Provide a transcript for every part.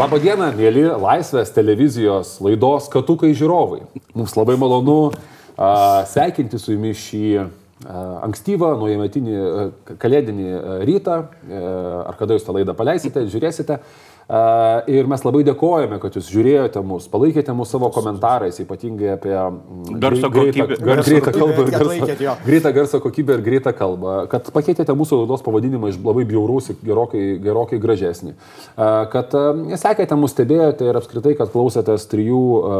Labą dieną, mėly Laisvės televizijos laidos Katukai žiūrovai. Mums labai malonu a, sveikinti su jumis šį a, ankstyvą, naujametinį, a, kalėdinį a, rytą. A, ar kada jūs tą laidą paleisite, žiūrėsite. A, Ir mes labai dėkojame, kad jūs žiūrėjote mus, palaikėte mus savo komentarais, ypatingai apie mm, Garso greitą, greitą kalbą ir garso, greitą garso kokybę ir greitą kalbą, kad pakeitėte mūsų laidos pavadinimą iš labai bjauraus į gerokai, gerokai gražesnį, kad a, sekėte mus, stebėjote ir apskritai, kad klausėtės trijų a,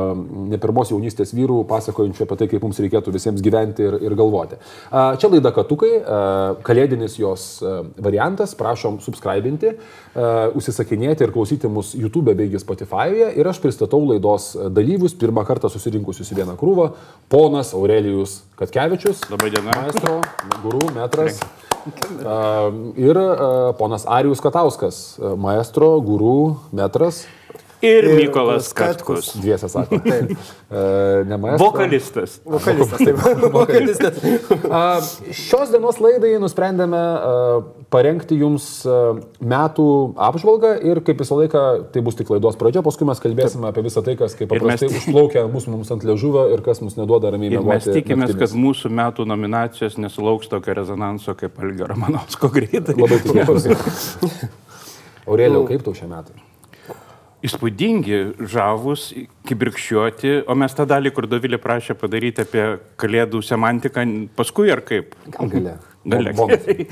ne pirmos jaunystės vyrų pasakojančių apie tai, kaip mums reikėtų visiems gyventi ir, ir galvoti. Čia laida Katukai, a, kalėdinis jos variantas, prašom subscribinti, a, užsisakinėti ir klausyti mus YouTube bei Spotify'e ir aš pristatau laidos dalyvius, pirmą kartą susirinkusius į vieną krūvą, ponas Aurelijus Katkevičius. Labą dieną. Maestro, gurų, metras. A, Ir a, ponas Arijus Katauskas, maestro, gurų, metras. Ir Ir Mykolas Katkus. Katkus. Dviese sako. Taip. Ne maestro. Vokalistas. Vokalistas, taip. Vokalistas. A, Šios dienos laidai nusprendėme a, parengti jums a, metų apžvalgą ir kaip visą laiką tai bus tik laidos pradžia, paskui mes kalbėsime apie visą tai, kas kaip paprastai užplaukia mūsų mums ant liežuvio ir kas mums neduoda ramiai Ir mes miegoti tikimės, naktimis. kad mūsų metų nominacijos nesulauks tokio rezonanso kaip Algio Ramanovsko greitai. Labai tikėčiausi. Aurelijau, kaip tau šie metai? Įspūdingi, žavus, kibirkščiuoti, o mes tą dalį, kur Dovilė prašė padaryti apie kalėdų semantiką, paskui ar kaip? Gal? Gale. Bonusai.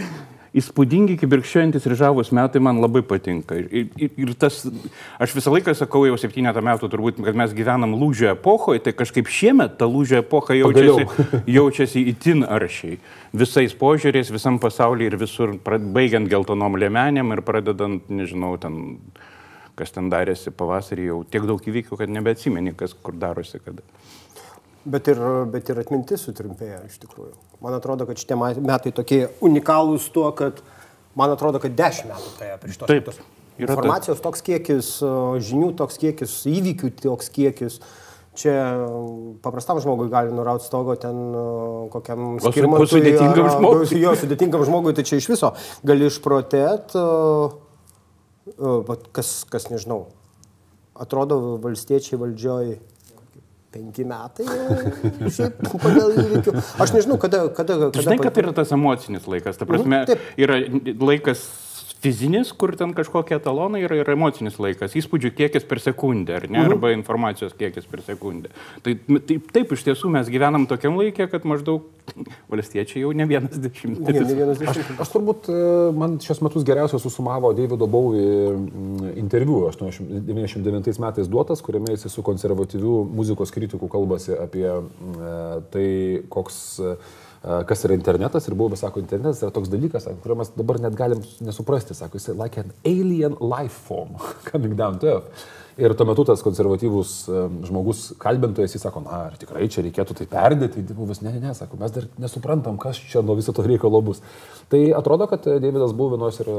Įspūdingi, kibirkščiuojantis ir žavus metai man labai patinka. Ir, ir, ir tas, aš visą laiką sakau, jau septynetą metų turbūt, kad mes gyvenam lūžio epochoje, tai kažkaip šiemet ta lūžio epocha jaučiasi, jaučiasi itin aršiai. Visais požiūrės, visam pasaulyje ir visur, baigiant geltonom lėmenėm ir pradedant, nežinau, ten, kas ten darėsi pavasarį, jau tiek daug įvykių, kad nebeatsimeni, kas kur darosi kada. Bet ir, bet ir atmintis sutrumpėja iš tikrųjų. Man atrodo, kad šitie metai tokie unikalūs tuo, kad man atrodo, kad dešimt metų praėjo prieš tos Taip. Informacijos toks kiekis, žinių toks kiekis, įvykių toks kiekis. Čia paprastam žmogui gali nurauti stogo ten kokiam skirmantui sudėtingam žmogui? Jo, sudėtingam žmogui, tai čia iš viso gali išprotėt, o, o, vat kas, kas nežinau. Atrodo, valstiečiai valdžioj penki metai šiaip pagal įvykių. Aš nežinau, kada... kada, kada Žinai, kad yra tas emocinis laikas. Ta prasme, Mhm, taip. yra laikas fizinis, kur ten kažkokie etalonai yra ir emocinis laikas. Įspūdžių kiekis per sekundę, ar Mhm. ne? Arba informacijos kiekis per sekundę. Tai taip, taip, iš tiesų mes gyvenam tokiam laikė, kad maždaug valstiečiai jau ne vienas Ne, dešimtmetis. ne vienas Aš, dešimtmetis. aš turbūt, e, man šios metus geriausiai susumavo Davido Bowie mm, interviu 1999 metais duotas, kuriame jis su konservatyvių muzikos kritikų kalbasi apie mm, e, tai, koks, kas yra internetas ir buvo, sako, internetas yra toks dalykas, sako, kurio mes dabar net galim nesuprasti, sako, jis like an alien life form coming down to earth. Ir tuo metu tas konservatyvus žmogus kalbintojas, jis sako, na, ar tikrai čia reikėtų tai perdėti, buvęs, ne, ne, ne, sako, mes dar nesuprantam, kas čia nuo viso to reikalo bus. Tai atrodo, kad Davidas Buvinos ir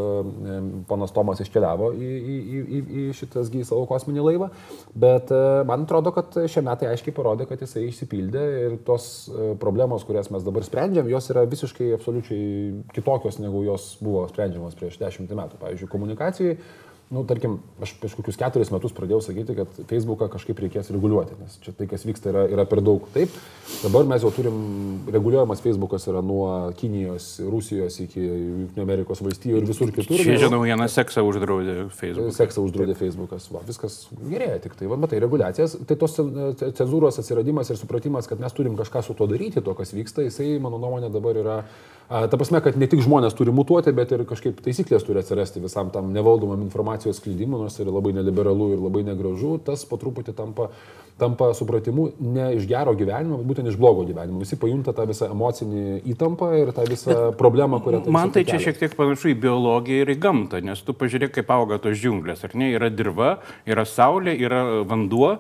ponas Tomas iškeliavo į, į, į, į, į šitas gy savo kosminį laivą, bet e, man atrodo, kad šie metai aiškiai parodė, kad jisai išsipildė ir tos e, problemos, kurias mes dabar sprendžiam, jos yra visiškai absoliučiai kitokios, negu jos buvo sprendžiamas prieš dešimtį metų. Pavyzdžiui, komunikacijai Nu, tarkim, aš prieš kokius keturis metus pradėjau sakyti, kad Facebooką kažkaip reikės reguliuoti, nes čia tai, kas vyksta, yra, yra per daug. Taip, dabar mes jau turim, reguliuojamas Facebookas yra nuo Kinijos, Rusijos iki Junktinių Amerikos valstijų ir visur kitur. Nes- žinau, vieną seksą uždraudė Facebook. Seksą uždraudė Facebookas. Va, viskas gerėja, tik tai, va, matai, reguliacijas. Tai tos cen- cenzūros atsiradimas ir supratimas, kad mes turim kažką su tuo daryti, to, kas vyksta, jisai, mano nuomonė, dabar yra... Ta prasme, kad ne tik žmonės turi mutuoti, bet ir kažkaip taisyklės turi atsirasti visam tam nevaldomam informacijos sklydimui, nors tai yra labai neliberalu ir labai negražu, tas po truputį tampa, tampa supratimu ne iš gero gyvenimo, bet būtent iš blogo gyvenimo. Visi pajunta tą visą emocinį įtampą ir tą visą problemą, kurią tai Man tai čia šiek tiek panašu į biologiją ir į gamtą, nes tu pažiūrėk, kaip auga tos džiunglės, ar ne? Yra dirba, yra saulė, yra vanduo.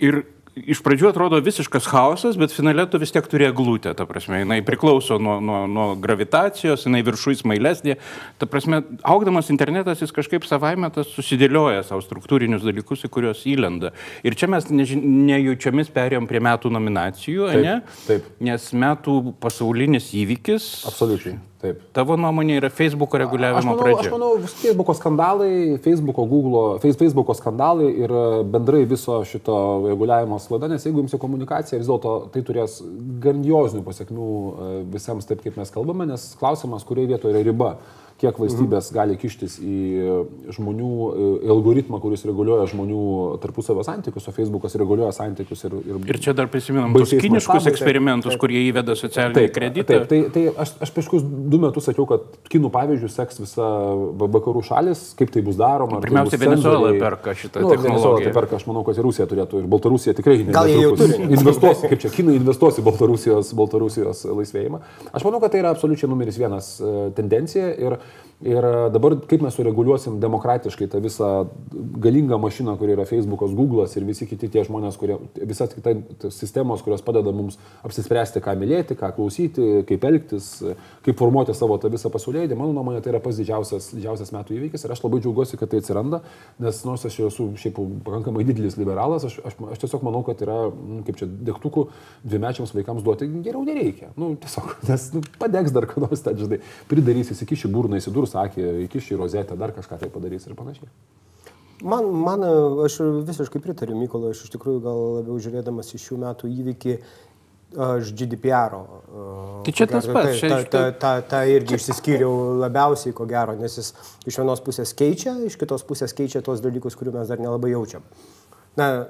Ir iš pradžių atrodo visiškas chaosas, bet finale tu vis tiek turi glūtę, ta prasme, jinai priklauso nuo, nuo, nuo gravitacijos, jinai viršui smailesnė. Ta prasme, augdamas internetas jis kažkaip savaime tas susidėlioja savo struktūrinius dalykus, į kuriuos įlenda. Ir čia mes neži- nejaučiamis perėjom prie metų nominacijų, Taip, ne? taip. Nes metų pasaulinis įvykis Absoliučiai. Taip. Tavo nuomonė yra Facebook'o reguliavimo manau, pradžia. aš manau, Facebook'o skandalai, Facebook'o, Google'o, Face- Facebook'o skandalai ir e, bendrai viso šito reguliavimo slada, nes jeigu imsi komunikaciją, vis dėlto tai turės grandiozinių pasiekmių e, visiems taip, kaip mes kalbame, nes klausimas, kurioje vietoje yra riba kiek valstybės gali kištis į žmonių, į algoritmą, kuris reguliuoja žmonių tarpusavio santykius, o Facebookas reguliuoja santykius ir... Ir, Ir čia dar prisiminam tos kiniškus masštabais, taip. eksperimentus, kurie įveda socialinį kreditą. taip, tai, tai aš, aš prieš kokius du metus sakiau, kad kinų pavyzdžių seks visa va- vakarų šalis, kaip tai bus daroma. ar tai Pirmiausia, bus Venezuela perka šitą nu, Venezuela technologiją. tai perka, aš manau, kad ir Rusija turėtų, ir Baltarusija tikrai Gal jie jau turi. investuos, kaip čia, kinai investuos į Baltarusijos, Baltarusijos laisvėjimą. Aš manau, kad tai yra absoliučiai numeris vienas e, tendencija ir, ir e, dabar kaip mes sureguliuosim demokratiškai tą visą galingą mašiną, kuri yra Facebookas, Google'as ir visi kiti tie žmonės, kurie, visas kitai sistemos, kurios padeda mums apsispręsti, ką mylėti, ką klausyti, kaip elgtis, kaip formuoti savo tą visą pasaulėdį. Mano nuomonė, tai yra pats didžiausias, didžiausias metų įvykis ir aš labai džiaugiuosi, kad tai atsiranda, nes nors aš esu šiaip pakankamai didelis liberalas, aš, aš, aš tiesiog manau, kad yra, nu, kaip čia, degtukų dvimečiams vaikams duoti geriau nereikia. Nu, tiesiog, nes nu, padegs dar ką nors, ten, žinai, pridarys, įsikiši burną, įsidurs akį, įkiši rozetę, dar kažką tai padarys ir panašiai. Man, man, aš visiškai pritariu Mykolui, aš iš tikrųjų gal labiau žiūrėdamas į šių metų įvykį, aš GDPR. Tai čia tas pats, tai- Ta, ta, ta, ta irgi išsiskyriau labiausiai, ko gero, nes jis iš vienos pusės keičia, iš kitos pusės keičia tos dalykus, kurių mes dar nelabai jaučiam. Na,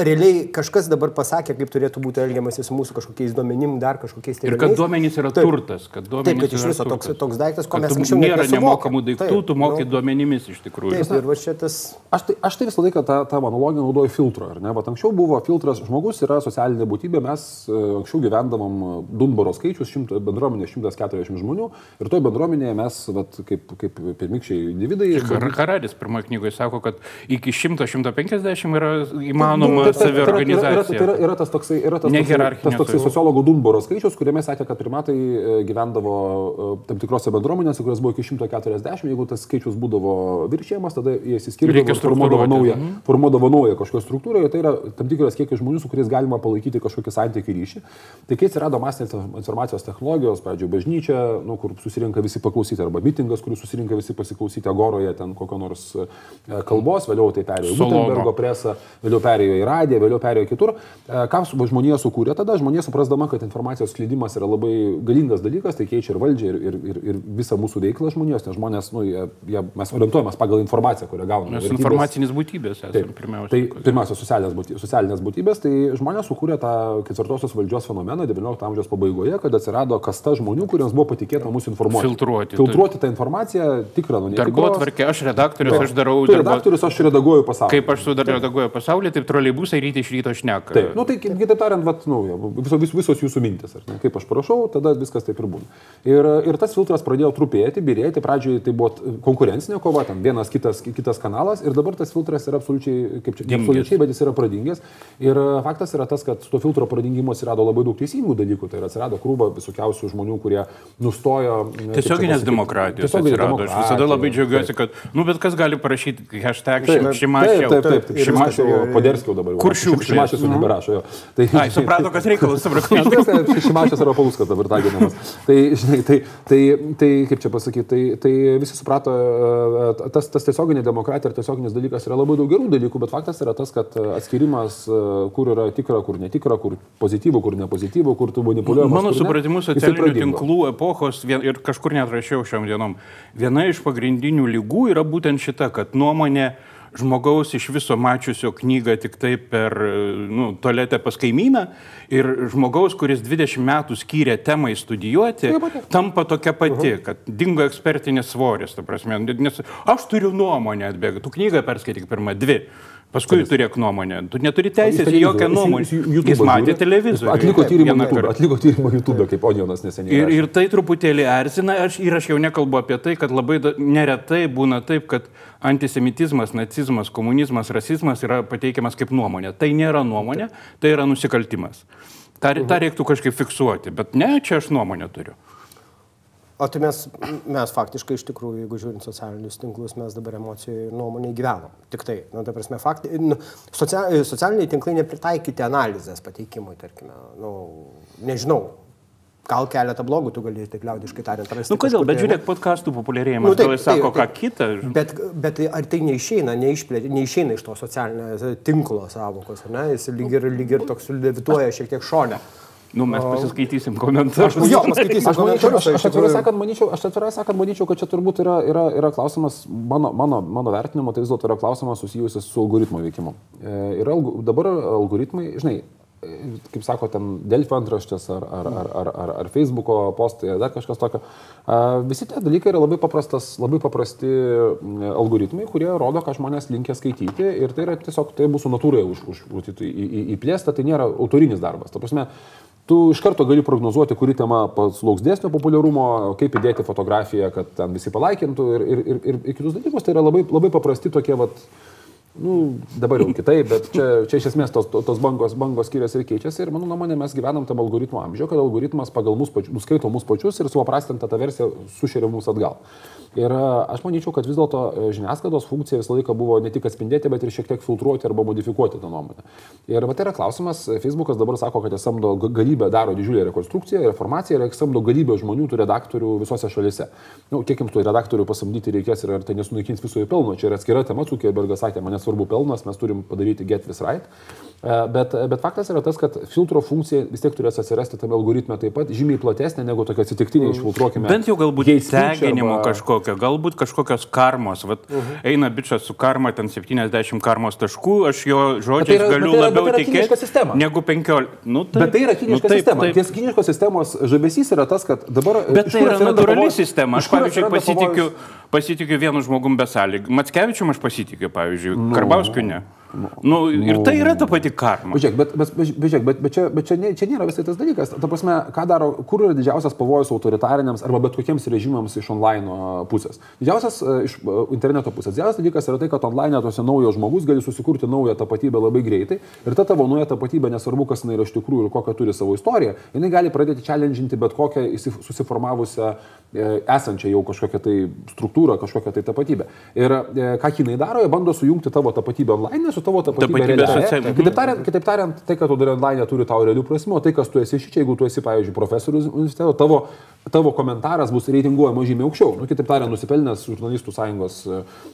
realiai kažkas dabar pasakė, kaip turėtų būti elgiamasi su mūsų kažkokiais duomenim, dar kažkokiais Ir kad duomenys yra Taip. turtas, kad duomenys Taip, kad iš yra viso toks, toks daiktas, ko mes anksčiau nėra nemokamų daiktų, Taip, tu moki nu, duomenimis iš tikrųjų. Taip, ir va čia tas Aš tai, aš tai visą laiką tą, tą analogiją naudoju filtrą, ar ne? Vat anksčiau buvo filtras, žmogus yra socialinė būtybė, mes e, anksčiau gyvendavom Dunbaro skaičius, šimta, bendruomenė 140 žmonių ir toje bendruomenėje mes, vat, kaip, kaip pirmikščiai individai, Har- Hararis pirmoje knygoje sako, kad iki 100-150 yra įmanoma Taip, taip, tai yra- yra- saviorganizacija. Yra, yra, tas toksai, yra tas toksai, tas toksai tai- sociologų Dunbaro skaičius, kuriame sakė, kad primatai e, gyvendavo e, tam tikrose bendruomenėse, kurios buvo iki 140, jeigu tas skaičius būdavo viršėjimas, tada jie įsiskirdavo formuodavo naują, formuodavo naują kažkokią struktūrą ir tai yra tam tikras kiekis žmonių, su kuriais galima palaikyti kažkokį santykių ryšį. Tai kai atsirado masinės informacijos technologijos, pradžioje bažnyčia, nu, kur susirinka visi paklausyti, arba mitingas, kur susirinka visi pasiklausyti agoroje ten kokio nors e, kalbos, vėliau tai perėjo į. Gutenbergo presą, vėliau perėjo į radiją, vėliau perėjo kitur. E, Ką žmonija sukūrė tada? Žmonija suprasdama, kad informacijos skleidimas yra labai galingas dalykas, tai keičia ir valdžią, ir, ir, ir, ir visą mūsų veiklą žmonijos, nes žmonės, nu, jie, jie, mes orientuojamės pagal informaciją, kurią gauname. Mes Vertybės- informacinės būtybės esame Taip, pirmiausia. Tai pirmiausia, socialinės, būty, socialinės būtybės, tai žmonės sukūrė tą ketvirtosios valdžios fenomeną XIX amžiaus pabaigoje, kad atsirado kasta žmonių, kuriems buvo patikėta mūsų informuoti. Filtruoti, Filtruoti tą informaciją, tikrą, nu, Darbo netikros. atvarkė, aš redaktorius, aš darau Tu redaktorius, aš redaguoju pasaulį. Kaip aš sudaredaguoju pasaulį, taip trolejbusai ryte iš ryto šneka. Taip, nu, tai kitaip tariant, vat, nu, viso, vis, visos jūsų mintis, ne? kaip aš parašau, tada viskas taip ir būna. Ir, ir tas filtras pradėjo trupėti, birėti, pradžioje tai buvo konkurencinė kova, ten vienas kitas, kitas kanalas ir dabar tas filtras yra absoliučiai, kaip čia, ne absoliučiai, bet jis yra pradingęs. Ir e, faktas yra tas, kad to filtro pradingimo atsirado labai daug teisingų dalykų, tai atsirado krūva visokiausių žmonių, kurie nustojo... e, Tiesioginės demokratijos tiesioginė atsirado. Aš visada labai džiaugiuosi, taip. kad, nu, bet kas gali parašyti hashtag Taip, taip, šimašiau. taip, taip, taip. Ir Šimašiau, viskas, ir- Poderskio dabar. jau. Kur šiukšlės? Šimašius jau Mhm. neberašo jo. Tai, Ai, suprato, kas reikalas, supratau. Šimašius yra Paluskas dabar taginamas. Tai, žinai, tai, tai, tai, kaip čia pasakyti, tai, tai visi suprato, e, tas, tas tiesioginė demokratija ir tiesioginis dalykas yra labai daug gerų dalykų, bet faktas yra tas, kad atskirimas, e, kur yra tikra, kur netikra, kur pozityvų, kur nepozityvų, kur tu manipuliuoji. Mano supratimu, socialinių tinklų epochos vien, ir kažkur net rašiau šiom dienom. Viena iš pagrindinių lygų yra būtent šita, kad nuomonė žmogaus iš viso mačiusio knygą tik tai per nu, toletę pas kaimyną ir žmogaus, kuris 20 metų skyrė temai studijuoti, tampa tokia pati, kad dingo ekspertinis svoris. ta Prasme, nes aš turiu nuomonę atbėgti, tu knygą perskaityk pirmą dvi. Paskui turėk nuomonę. Tu neturi teisės į jokią nuomonę. Jis matė televizorių. Atliko tyrimą YouTube, atliko tyrimą YouTube, kaip Onionas neseniai. Ir, ir tai truputėlį erzina, aš, ir aš jau nekalbu apie tai, kad labai da, neretai būna taip, kad antisemitizmas, nacizmas, komunizmas, rasizmas yra pateikiamas kaip nuomonė. Tai nėra nuomonė, tai yra nusikaltimas. Ta, Mhm. tą reiktų kažkaip fiksuoti, bet ne, čia aš nuomonę turiu. O tai mes, mes faktiškai iš tikrųjų, jeigu žiūrint socialinius tinklus, mes dabar emocijų ir nuomonė gyvenam. Tik tai, nu, ta prasme, faktai, nu, socia, socialiniai tinklai nepritaikyti analizės pateikimui, tarkime, nu, nežinau, gal keletą blogų tu gali, taip liaudiškai tariant, rasti. Nu kodėl, bet tai, žiūrėk, podkastų populiarėjimas, Nu, taip, sako taip, ką taip. kitą. Bet, bet tai ar tai neišeina, neišplė, neišeina iš to socialinio tinklo savokos, ar ne? Jis lyg ir, lyg ir toks levituoja šiek tiek šone. Nu, mes pasiskaitysim komentarus. Jo, paskaitysim Aš, komentarus, aš, tai aš atvirai sakant, manyčiau, aš atvirai sakant, manyčiau, kad čia turbūt yra, yra, yra klausimas, mano, mano, mano vertinimu, tai vis dėlto yra klausimas susijusias su algoritmo veikimu. E, yra, dabar algoritmai, žinai, e, kaip sako, ten Delfio antraštės ar, ar, ar, ar, ar, ar Facebook'o postai, ar dar kažkas tokio. A, Visi tie dalykai yra labai, paprastas, labai paprasti algoritmai, kurie rodo, ką žmonės linkia skaityti ir tai yra tiesiog, tai mūsų natūrai už, už, už, į, į, įplėsta, tai nėra autorinis darbas. Ta prasme, Tu iš karto gali prognozuoti, kuri tema sulauks dėsnio populiarumo, kaip įdėti fotografiją, kad ten visi palaikintų ir, ir, ir, ir, kitus dalykus. Tai yra labai, labai paprasti tokie, vat, nu, dabar jau kitaip, bet čia, čia iš esmės tos, tos bangos, bangos skiriasi ir keičiasi. Ir mano nuomonė, mes gyvenam tam algoritmo amžiuje, kad algoritmas pagal mus pačius, nuskaito mus pačius ir supaprastinta ta versija sušeria mus atgal. Ir aš manyčiau, kad vis dėlto e, žiniasklaidos funkcija visą laiką buvo ne tik atspindėti, bet ir šiek tiek filtruoti arba modifikuoti tą nuomonę. Ir va tai yra klausimas, Facebookas dabar sako, kad jie samdo ga- galybę, daro didžiulę rekonstrukciją, reformaciją ir samdo galybę žmonių, tų redaktorių visose šalise. Na, nu, kiek jums tų redaktorių pasamdyti reikės ir ar tai nesunaikins viso jų pelno, čia yra atskira tema, Zuckerbergas sakė, man nesvarbu pelnas, mes turim padaryti get this right. E, Bet, bet faktas yra tas, kad filtro funkcija vis tiek turės atsirasti tame algoritme taip pat žymiai platesnė negu tokia atsitiktinė išfiltruokime. Bent jau galbūt hate speech teginimo arba- kažkokio, galbūt kažkokios karmos. Vat, uh -huh. Eina bičias su karma, ten 70 karmos taškų, aš jo žodžiais tai yra- galiu bet tai yra- labiau bet tai yra kiniška tikėti negu 15. Nu, taip, Bet tai yra kiniška nu, taip, sistema. taip. Ties kiniškos sistemos žavesys yra tas, kad dabar... Bet iš tai yra natūrali pavojus- sistema. Aš, pavyzdžiui, pasitikiu, pasitikiu vienu žmogum be sąlygų. Matskevičiu aš pasitikiu, pavyzdžiui, Karbauskiu ne. Nu, ir tai yra ta pati karma. Žiūrėk, bet, bet, bet, bet, bet, čia, bet čia, ne, čia nėra visai tas dalykas. Ta prasme, ką daro, kur yra didžiausias pavojus autoritariniams arba bet kokiems režimams iš online pusės. Didžiausias a, iš a, interneto pusės. Didžiausias dalykas yra tai, kad online tuose naujo žmogus gali susikurti naują tapatybę labai greitai ir ta tavo nauja tapatybė, nesvarbu, kas jinai yra iš tikrųjų ir kokią turi savo istoriją, jinai gali pradėti challenginti bet kokią susiformavusią e, esančią jau kažkokią tai struktūrą, kažkokią tai tapatybę. Ir e, ką jinai daro, jie bando sujungti tavo tapatybę online su tavo tapatybė. Socialinė. Kitaip tariant, kitaip tariant, tai, kad tu darai online, turi tau realių prasmių, o tai, kas tu esi šičia, jeigu tu esi, pavyzdžiui, profesorius universiteto, tavo, tavo komentaras bus reitinguojamas žymiai aukščiau. Nu, kitaip tariant, nusipelnęs žurnalistų sąjungos,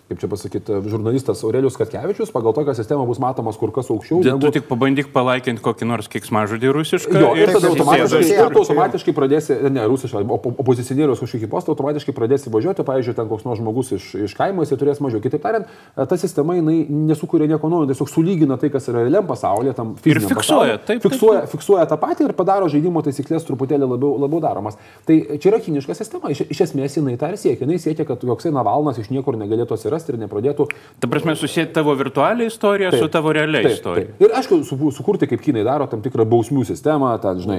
kaip čia pasakyti, žurnalistas Aurelius Katkevičius, pagal tokią sistemą bus matomas kur kas aukščiau. Tu negu- tik pabandyk palaikinti kokį nors keiksmažodį rusišką. Jo, ir tada automatiškai, tu automatiškai pradėsi, ne, rusiškai, opo- opozicionierius kažkokį postą, automatiškai pradėsi važiuoti, pavyzdžiui, ten koks nors žmogus iš, iš kaimo, jis turės mažiau. Kitaip tariant, ta sistema jinai nesukuria nieko naujo, tiesiog sulygina tai, kas yra realiam pasaulyje, tam Ir fiziniam fiksuoja, pasaulyje. taip, taip, fiksuoja, fiksuoja tą patį ir padaro žaidimo taisyklės truputėlį labiau, labiau daromas. Tai čia yra kiniška sistema, iš, iš esmės jinai tą ir siekia. Jinai siekia, kad joksai Navalnas iš niekur negalėtų atsirasti ir nepradėtų Ta prasme, susijęti tavo virtualią istoriją Taip. su tavo realia Taip, istorija. taip. Ir aišku, su, sukurti, kaip kinai daro, tam tikrą bausmių sistemą, ten, žinai,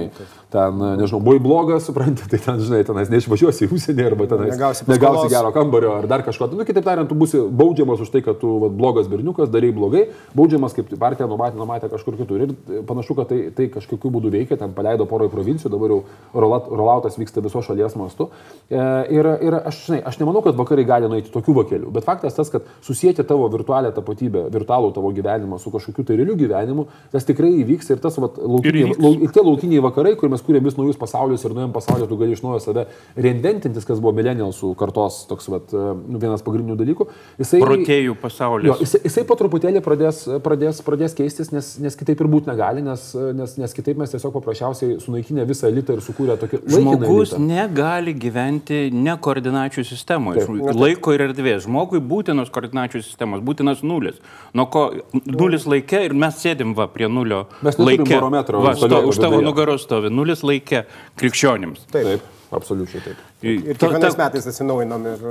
ten, nežinau, buvai blogas, supranti, tai ten, žinai, tenais neišvažiuosi į užsienį arba tenais Negausi negausi gero kambario ar dar kažko. Nu, kitaip tariant, tu būsi baudžiamas už tai, kad tu vat, blogas berniukas, darai blogai, baudžiamas kaip partija numatė, numatė kažkur kitur. Ir panašu, kad tai, tai kažkokiu būdu veikia, ten paleido poroj provincijų, dabar jau rolautas vyksta viso šalies mastu. E, ir, ir aš, žinai, aš nemanau, kad vakarai gali nueiti tokių vakelių, bet faktas tas, kad susijęti tavo virtualią tapatybę, virtualų tavo gyvenimą su kažkokiu tai realiu gyvenimu, tas tikrai įvyks ir tas vat, laukiniai, įvyks. lau, ir tie laukiniai vakarai, kur mes kūrėm vis naujus pasaulius ir naujam pasauliu tu gali iš naujo save reinventintis, kas buvo millennialsų kartos toks vat, e, vienas pagrindinių dalykų. Jisai, Protėjų Jo, pasaulis. jisai, jisai po truputėlį pradės, pradės, pradės keistis, nes, nes kitaip ir būti negali, nes, nes, nes kitaip mes tiesiog paprasčiausiai sunaikinę visą elitą ir sukūrę tokį Žmogus elitą. negali gyventi ne koordinačių sistemoje. Laiko ir erdvės. Žmogui būtinos koordinačių sistemos, būtinas nulis. Nuo ko nulis laikė ir mes sėdim va prie nulio Mes barometro Va, sto, už tavo nugaros stovi nulis laikė krikščionims. Taip. Taip, absoliučiai taip. Ir kiekvienais ta- metais atsinaujinam ir,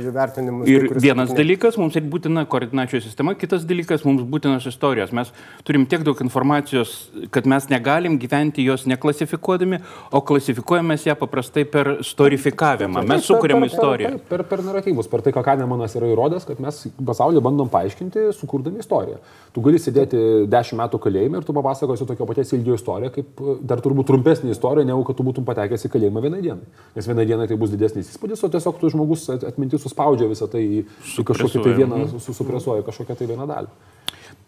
ir vertinimus. Ir kuriuos vienas atlikinėjam. dalykas, mums ir būtina koordinačių sistema, kitas dalykas, mums būtinos istorijos. Mes turim tiek daug informacijos, kad mes negalim gyventi jos neklasifikuodami, o klasifikuojame ją paprastai per storifikavimą. Mes sukūrėm istoriją. Per, per, per naratyvus, per tai, ką Kanemanas yra įrodęs, kad mes pasaulį bandom paaiškinti, sukurdami istoriją. Tu gali sėdėti 10 metų kalėjime ir tu papasakosi tokio paties ilgio istoriją, kaip dar turbūt trumpesnė istorija, negu kad tu būtum patekęs į kalėjimą vienai dienai. Nes vienai dienai tai bus didesnis įspūdis, o tiesiog tu žmogus at- atmintis suspaudžia visą tai į, kažkokį tai vieną, su- supresuoja kažkokią tai vieną dalį.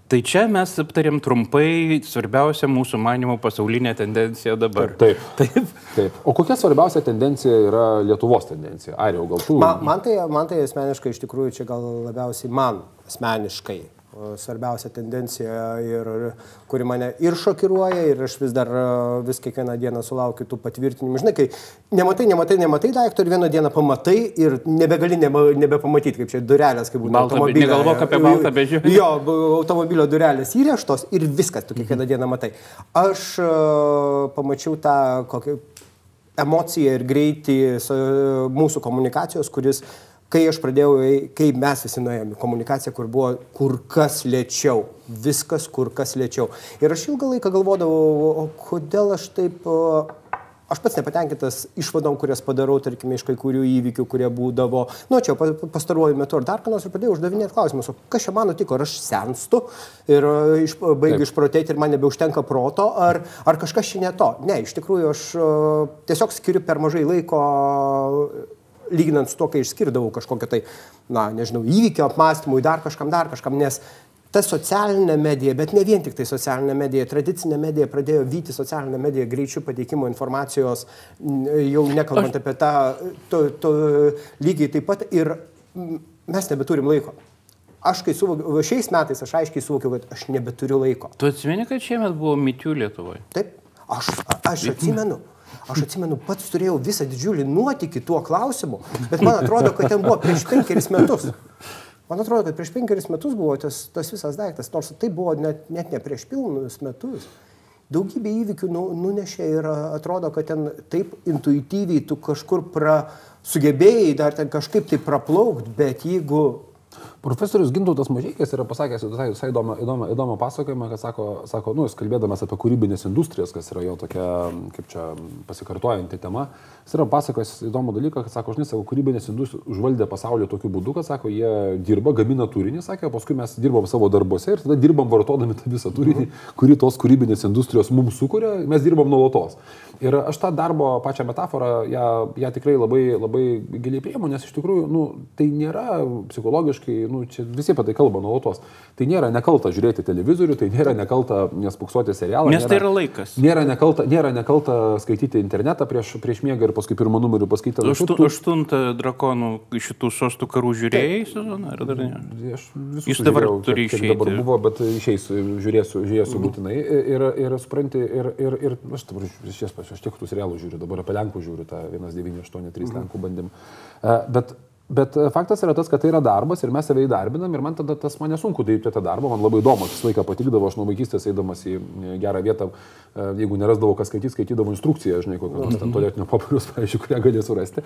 Tai čia mes aptarėm trumpai svarbiausią mūsų manimo pasaulinę tendenciją dabar. Taip. Taip. Taip. O kokia svarbiausia tendencija yra Lietuvos tendencija? Ar jau gal tu? Man, man, tai, man tai asmeniškai iš tikrųjų čia gal labiausiai man asmeniškai svarbiausia tendencija, ir, kuri mane ir šokiruoja, ir aš vis dar vis kiekvieną dieną sulaukiu tų patvirtinimų. Žinai, kai nematai, nematai, nematai daikto ir vieną dieną pamatai ir nebegali nebe, nebepamatyti, kaip čia durelės, kaip būna automobilio. Negalvok apie baltą bežiūrį. Jo, automobilio durelės įrėžtos ir viskas, tu kiekvieną mhm. dieną matai. Aš uh, pamačiau tą kokią emociją ir greitį mūsų komunikacijos, kuris uh, kai aš pradėjau, kai mes visi nuėjome į komunikaciją, kur buvo kur kas lėčiau, viskas kur kas lėčiau. Ir aš ilgą laiką galvodavau, o kodėl aš taip, aš pats nepatenkintas išvadom, kurias padarau, tarkime, iš kai kurių įvykių, kurie būdavo, nu, čia pastaruoju metu ar dar ką nors ir pradėjau uždavinėti klausimus, o kas čia man nutiko, ar aš senstu ir iš, baigiu išprotėti ir man nebeužtenka proto, ar, ar kažkas čia ne to. Ne, iš tikrųjų aš tiesiog skiriu per mažai laiko lyginant su to, kai išskirdavau kažkokią tai, na, nežinau, įvykio apmąstymui, dar kažkam, dar kažkam, nes ta socialinė medija, bet ne vien tik tai socialinė medija, tradicinė medija pradėjo vyti socialinę mediją greičių pateikimo informacijos, jau nekalbant Aš... apie tą, to, to lygiai taip pat ir mes nebeturim laiko. Aš kai suvokiau, šiais metais aš aiškiai suvokiau, kad aš nebeturiu laiko. Tu atsimeni, kad šiemet buvo mitų Lietuvoje? Taip, aš, aš atsimenu. Aš atsimenu, pats turėjau visą didžiulį nuotykį tuo klausimu, bet man atrodo, kad ten buvo prieš penkeris metus. Man atrodo, kad prieš penkeris metus buvo tas, tas visas daiktas, nors tai buvo net, net ne prieš pilnus metus. Daugybė įvykių nu, nunešė ir atrodo, kad ten taip intuityviai tu kažkur pra, sugebėjai dar ten kažkaip tai praplaukti, bet jeigu Profesorius Gintautas Mažykės yra pasakęs visai, visai įdomą, įdomą, įdomą pasakojimą, kad sako, sako nu, jis kalbėdamas apie kūrybinės industrijas, kas yra jo tokia, kaip čia pasikartojanti tema, jis yra pasakojęs įdomų dalyką, kad sako, žinai, sako, kūrybinės industrijos užvaldė pasaulį tokiu būdu, kad sako, jie dirba, gamina turinį, sakė, o paskui mes dirbam savo darbuose ir tada dirbam vartodami tą visą turinį, kurį tos kūrybinės industrijos mums sukuria, mes dirbam nuolatos. Ir aš tą darbo pačią metaforą, ją, ją tikrai labai, labai giliai prieimu, nes iš tikrųjų, nu, tai nėra psichologiškai nu, čia visi apie tai kalba nuolatos. Tai nėra nekalta žiūrėti televizorių, tai nėra nekalta nespuksuoti serialą. Nes nėra, tai yra laikas. Nėra nekalta, nėra nekalta skaityti internetą prieš, prieš miegą ir paskui pirmą numerį paskaityti. Aštu, tu... Aštuntą drakonų šitų sostų karų žiūrėjai sezoną, ar dar ne? Aš Jis dabar žiūrėjau, turi išeiti. Dabar buvo, bet išeisiu, žiūrėsiu, žiūrėsiu mm. būtinai. Ir, ir supranti, ir, ir, ir aš dabar iš ties, aš tiek tų serialų žiūriu, dabar apie Lenkų žiūriu tą 1983 mm. Lenkų bandym. Bet Bet e, faktas yra tas, kad tai yra darbas ir mes save įdarbinam ir man tada tas mane sunku daryti tą darbą, man labai įdomu, visą laiką patikdavo, aš nuo vaikystės eidamas į e, gerą vietą, e, jeigu nerasdavau kas skaityti, skaitydavau instrukciją, žinai, kokią nors ten tolėtinio popieriaus, pavyzdžiui, kurią galėjau surasti.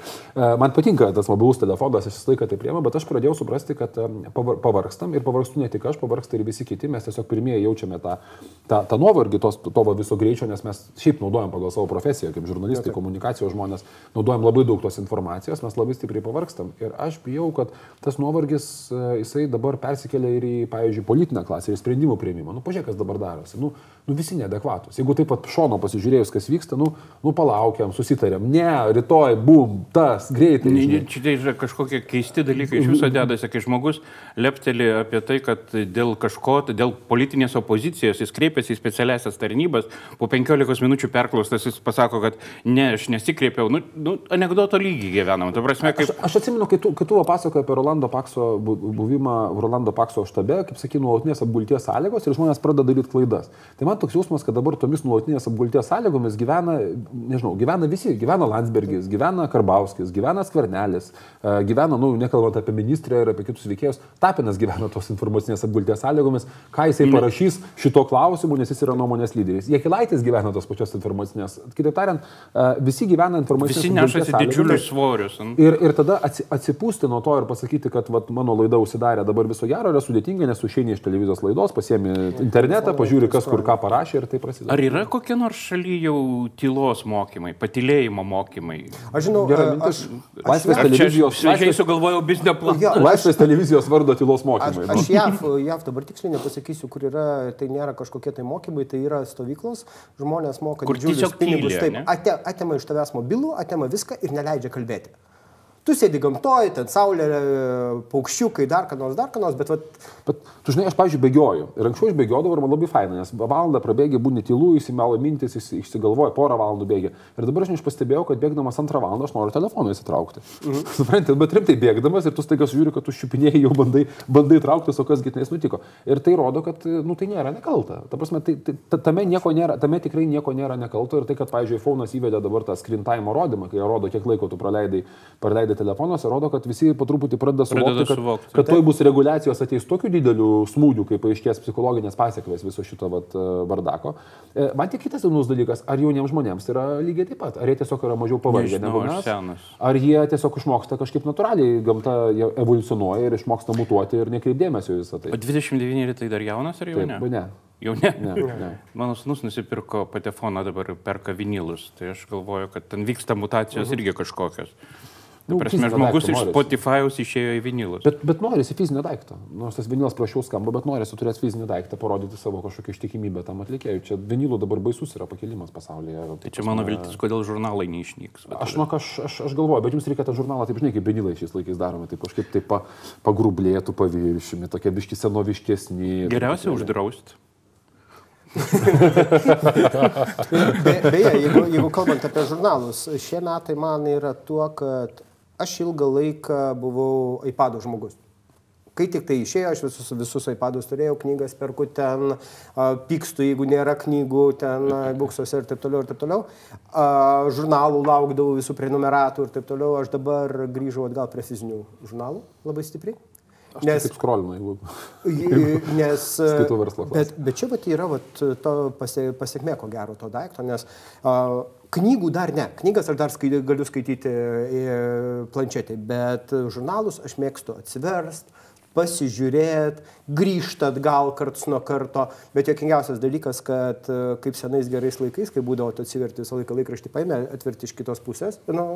Man patinka tas mobilus telefonas, aš visą laiką tai priemu, bet aš pradėjau suprasti, kad pavargstam ir pavargstu ne tik aš, pavargsta ir visi kiti, mes tiesiog pirmieji jaučiame tą, tą, tą nuovargį, tos, to viso greičio, nes mes šiaip naudojam pagal savo profesiją, kaip žurnalistai, komunikacijos žmonės, naudojam labai daug tos informacijos, mes labai stipriai pavargstam. Ir Ir aš bijau, kad tas nuovargis, e, jisai dabar persikelia ir į, pavyzdžiui, politinę klasę, ir sprendimų prieimimą. Nu, pažiūrėk, kas dabar darosi. Nu, nu visi neadekvatus. Jeigu taip pat šono pasižiūrėjus, kas vyksta, nu, nu palaukiam, susitarėm. Ne, rytoj, bum, tas, greitai. Ne, čia tai yra kažkokie keisti dalykai iš viso dedasi, kai žmogus lepteli apie tai, kad dėl kažko, dėl politinės opozicijos jis kreipiasi į specialiasias tarnybas, po 15 minučių perklaustas jis pasako, kad ne, aš nesikreipiau. Nu, nu anegdoto lygiai gyvenam. Prasme, kaip... aš, aš atsimenu, kai tu, kai tu pasakoji apie Rolando Pakso buvimą Rolando Pakso štabe, kaip sakai, nuolatinės apgulties sąlygos ir žmonės pradeda daryti klaidas. Tai man toks jausmas, kad dabar tomis nuolatinės apgulties sąlygomis gyvena, nežinau, gyvena visi. Gyvena Landsbergis, gyvena Karbauskis, gyvena Skvernelis, e, gyvena, nu, nekalbant apie ministrę ir apie kitus veikėjus, Tapinas gyvena tos informacinės apgulties sąlygomis, ką jisai parašys šito klausimu, nes jis yra nuomonės lyderis. Jekilaitis gyvena tos pačios informacinės. Kitaip tariant, e, visi gyvena informacinės. Visi nešasi didžiulius svorius. Ir, ir tada atsipūsti nuo to ir pasakyti, kad vat, mano laida užsidarė dabar viso gero, yra sudėtinga, nes užeini iš televizijos laidos, pasiemi internetą, pažiūri, kas kur ką parašė ir tai prasideda. Ar yra kokie nors šaly jau tylos mokymai, patilėjimo mokymai? Aš žinau, Gerai, mintis. Laisvės televizijos. Aš sugalvojau biznio planą. Laisvės televizijos vardo tylos mokymai. Aš, aš JAV, JAV dabar tiksliai nepasakysiu, kur yra, tai nėra kažkokie tai mokymai, tai yra stovyklos, žmonės moka didžiulius pinigus, tylia, taip, ate, atema iš tavęs mobilų, atema viską ir neleidžia kalbėti. Tu sėdi gamtoje, ten saulė, paukščiukai, dar ką nors, dar ką nors, bet vat, Bet, tu žinai, aš, pavyzdžiui, bėgioju. Ir anksčiau aš bėgiodavau ir man labai faina, nes valandą prabėgi, būni tylu, įsimelo mintis, išsigalvoji, porą valandų bėgi. Ir dabar aš pastebėjau, kad bėgdamas antrą valandą aš noriu telefoną įsitraukti. Mhm. Suprantate, bet rimtai bėgdamas ir tu staiga žiūri, kad tu šipinėjai jau bandai, bandai trauktis, o kas gitais nutiko. Ir tai rodo, kad nu, tai nėra nekalta. Ta prasme, tai, tai, ta- tame, nieko nėra, tame tikrai nieko nėra nekalto. Ir tai, kad, pavyzdžiui, iPhone'as įvedė dabar tą screen time rodymą, kai rodo, kiek laiko tu praleidai, praleidai telefonuose, rodo, kad visi po truputį pradeda suvokti, kad, suvokti. kad tuoj bus reguliacijos ateis tokiu dideliu smūgiu, kai paaiškės psichologinės pasiekmes viso šito vat, e, vardako. E, Man tik kitas įdomus dalykas, ar jauniems žmonėms yra lygiai taip pat, ar jie tiesiog yra mažiau pavargę negu mes, ar jie tiesiog išmoksta kažkaip natūraliai, gamta evoliucionuoja ir išmoksta mutuoti ir nekreipdėmėsio visą tai. O 29 tai dar jaunas ar jau Taip, ne? ne. Jau ne. Ne, ne. Mano sunus nusipirko patefoną, dabar perka vinilus. Tai aš galvoju, kad ten vyksta mutacijos irgi kažkokios. Nu, Nu, Prasme, žmogus daikto iš. Spotify'aus išėjo į vinilus. Bet, bet norisi fizinio daikto. Nors tas vinilas prašiau skamba, bet norisi turėti fizinį daiktą, parodyti savo kažkokią ištikimybę tam atlikėjui. Čia vinilų dabar baisus yra pakilimas pasaulyje. Tai čia mano viltis, kodėl žurnalai neišnyks. Aš, žinok, aš, aš, aš galvoju, bet jums reikia tą žurnalą, taip žinai, kaip vinilai šiais laikais daromi, taip kažkaip taip pa, pagrublėtų paviršiumi, tokie biški senoviškesni. Geriausia uždrausti. Be, beje, jeigu, jeigu kalbant apie žurnalus, šie metai man yra tuo, kad aš ilgą laiką buvau iPad žmogus. Kai tik tai išėjo, aš visus, visus iPadus turėjau, knygas perku ten, pykstu, jeigu nėra knygų, ten buksuose ir taip toliau, ir taip toliau. A, žurnalų laukdavau visų prenumeratų ir taip toliau. Aš dabar grįžau atgal prie fizinių žurnalų labai stipriai. Aš Nes... taip skrolinu, jeigu... I- Nes. Skaitau verslo. Bet, bet čia vat yra vat, to pasie, pasiekmė, ko gero, to daikto, nes a, knygų dar ne. Knygas aš dar skai, galiu skaityti e, planšetį, bet žurnalus aš mėgstu atsiverst pasižiūrėti, grįžti atgal karts nuo karto. Bet jokingiausias dalykas, kad e, kaip senais gerais laikais, kai būdavo, tu atsiverti visą laiką laikraštį, paėmė, atverti iš kitos pusės, nu,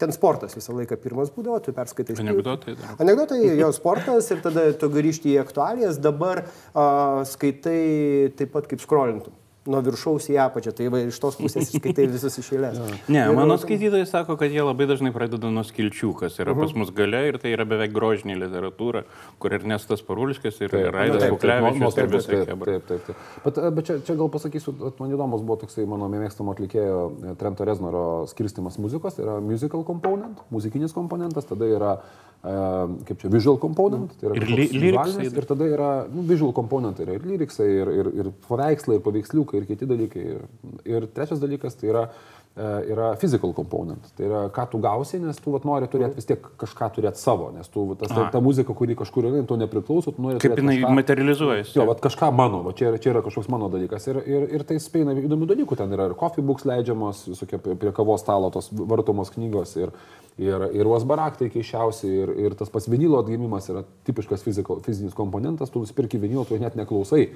ten sportas visą laiką pirmas būdavo, tu perskaitai. Anekdotai dar. Anekdotai, jo sportas ir tada tu grįžti į aktualijas, dabar a, skaitai taip pat kaip skrolintum. Nuo viršaus į apačią, tai va, iš tos pusės skaitai visus iš eilės. Ne, Ir- mano skaitytojai sako, kad jie labai dažnai pradeda nuo skilčių, kas yra pas mus gale ir tai yra beveik grožinė literatūra, kur Ernestas Parulskis ir Taip, Raidas taip, taip, nuo- ir taip, visai taip, kebra. taip, taip, taip. Bet, e, bet čia, čia gal pasakysiu, at man įdomus buvo toksai mano mėgstamo atlikėjo e, Trento Reznoro skirstimas muzikos. Tai yra musical component, muzikinis komponentas, tada yra kaip čia visual component, tai yra Ir lyriksai. ir tada yra nu, visual component, tai yra ir lyriksai, ir, ir, ir paveikslai, ir paveiksliukai, ir kiti dalykai. Ir, ir trečias dalykas tai yra e, yra physical component. Tai yra, ką tu gausi, nes tu vat, nori turėti vis tiek kažką turėti savo, nes tu tas, ta, ta muzika, kuri kažkur yra, tu nepriklauso, tu nori Kaip jinai kažką- materializuojasi. Jo, vat kažką mano, va, čia, yra, čia yra kažkoks mano dalykas. Ir, ir, ir tai spėina įdomių dalykų. Ten yra ir coffee books leidžiamos, visokie prie kavos stalo tos vartomos knygos ir, ir, ir uosbaraktai keišiausi. Ir, ir tas pats vinilo atgimimas yra tipiškas fiziko, fizinis komponentas. Tu nusipirki vinilo, tu net neklausai e,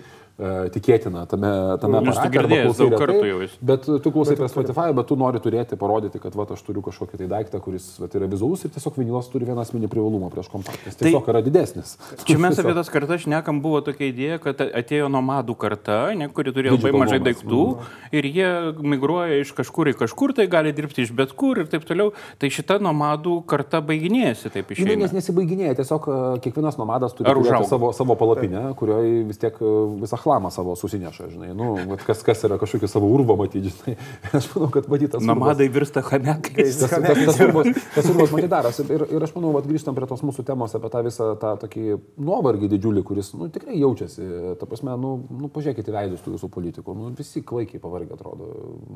tikėtina tame, tame Nes tu aparate, girdėjęs daug retai, kartų jau esi. Bet tu klausai per Spotify, bet tu nori turėti, parodyti, kad va, aš turiu kažkokį tai daiktą, kuris va, yra vizualus ir tiesiog vinilas turi vieną asmenį privalumą prieš kompaktą. Jis Tai- tiesiog yra didesnis. Čia mes apie tas kartas šnekam, buvo tokia idėja, kad atėjo nomadų karta, ne, kuri turėjo labai mažai daiktų ir jie migruoja iš kažkur į kažkur, tai gali dirbti iš bet kur ir taip toliau. Tai šita nomadų karta baiginėjasi, taip Nu, išeina. nes nesibaiginėja, tiesiog e, kiekvienas nomadas turi savo, savo palapinę, kurioje vis tiek e, visą chlamą savo susineša, žinai. Nu, kas, kas yra kažkokį savo urvą matyti, žinai. Aš manau, kad matytas. Nomadai virsta hamekais. Tas, tas, tas, urvas, tas urvas man darosi. Ir, ir aš manau, vat, grįžtam prie tos mūsų temos apie tą visą tą tokį nuovargį didžiulį, kuris nu, tikrai jaučiasi. Ta prasme, nu, nu, pažiūrėkite veidus tų visų politikų. Nu, visi klaikiai pavargę atrodo.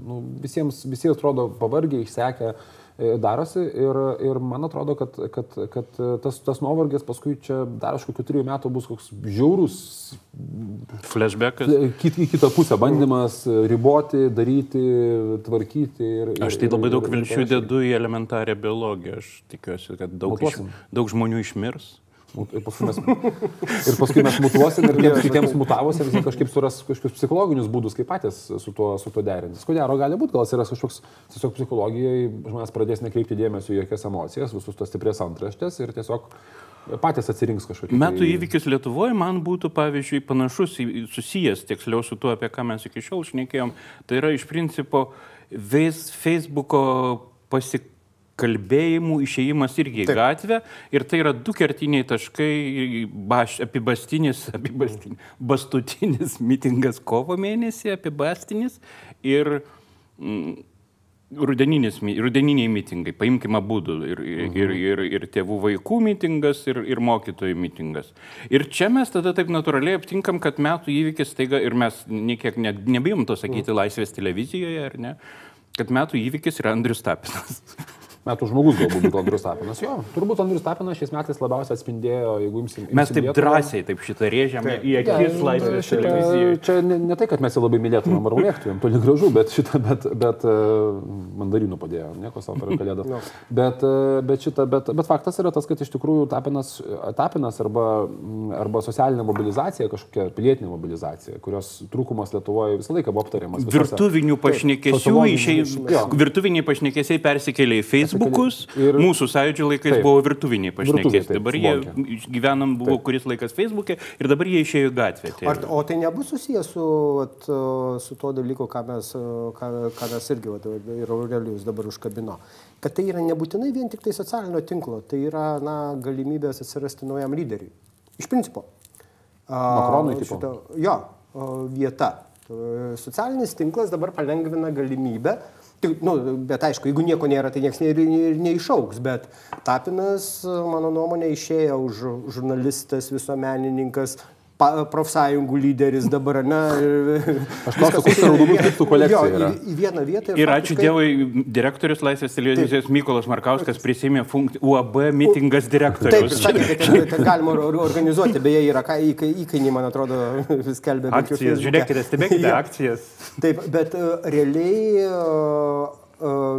Nu, visiems, visi atrodo pavargę, išsekę darosi ir, ir man atrodo, kad, kad, kad tas, tas nuovargis paskui čia dar aš kokių trijų metų bus koks žiaurus Flashbackas. kit, į kitą pusę bandymas riboti, daryti, tvarkyti. Ir, Aš tai labai ir- daug vilčių dedu į elementarią biologiją. Aš tikiuosi, kad daug, iš, daug žmonių išmirs. Ir paskui mes, ir paskui mes mutuosim ir tiems kitiems mutavusiems kažkaip suras kažkokius psichologinius būdus, kaip patys su tuo, su tuo derintis. Ko gero, gali būti, gal atsiras kažkoks tiesiog psichologijai, žmonės pradės nekreipti dėmesio į jokias emocijas, visus tas stiprias antraštės ir tiesiog patys atsirinks kažkokį. Metų tai- įvykis Lietuvoje man būtų, pavyzdžiui, panašus, susijęs tiksliau su tuo, apie ką mes iki šiol šnekėjom. Tai yra iš principo vis Facebooko kalbėjimų išėjimas irgi į Taip. gatvę ir tai yra du kertiniai taškai baš, apibastinis, apibastinis, bastutinis mitingas kovo mėnesį, apibastinis ir mm, rudeniniai mitingai, paimkime būdų ir, ir, ir, ir, ir tėvų vaikų mitingas, ir, ir mokytojų mitingas. Ir čia mes tada taip natūraliai aptinkam, kad metų įvykis taiga ir mes niekiek ne, nebijom to sakyti laisvės televizijoje, ar ne, kad metų įvykis yra Andrius Tapinas. Metų žmogus galbūt būtų Andrius Tapinas. Jo, turbūt Andrius Tapinas šiais metais labiausiai atspindėjo, jeigu imsim... Mes imsim taip Lietuvą. drąsiai taip šitą rėžiame į Ne, akis laisvės televizijoje. Čia ne, ne tai, kad mes jį labai mylėtumėm ar mėgtumėm, toli gražu, bet šitą, bet, bet uh, mandarinų padėjo, nieko savo per kalėdą. bet, uh, bet, šitą, bet, bet faktas yra tas, kad iš tikrųjų tapinas, tapinas arba, arba socialinė mobilizacija, kažkokia pilietinė mobilizacija, kurios trūkumas Lietuvoje visą laiką buvo aptariamas. visose- Virtuvinių pašnekesių, išėjai, virtuviniai pašnekesiai persikėlė į Facebookus. Ir- Mūsų sąjūdžio laikais Taip. buvo virtuviniai taip, Dabar jie suvokia. gyvenam, buvo kuris laikas Facebook'e ir dabar jie išėjo į gatvę. Tai Ar, o tai nebus susijęs su, vat, su tuo dalyku, ką mes, ką, ką mes irgi vat, ir Aurelijus dabar užkabino. Kad tai yra nebūtinai vien tik tai socialinio tinklo, tai yra na, galimybės atsirasti naujam lyderiui. Iš principo. Makronui šita- Jo, vieta. A, Socialinis tinklas dabar palengvina galimybę. Tik, nu, bet aišku, jeigu nieko nėra, tai niekas ir, ir neišauks. Bet Tapinas, mano nuomonė, išėjo už žurnalistas, visuomenininkas, profsąjungų lyderis dabar, ne? Aš klausiu, kokia raudonų piktų kolekcija Jo, yra. į, į vieną vietą. Ir ačiū Dievui, direktorius Laisvės televizijos Mykolas Markauskas prisėmė funkciją UAB mitingas Taip, direktorius. ir sakė, kad ten, ten galima or- organizuoti, beje, yra įkainiai, man atrodo, vis kelbė. bent jau Akcijas, žiūrėkite, stebėkite akcijas. Taip, bet uh, realiai uh,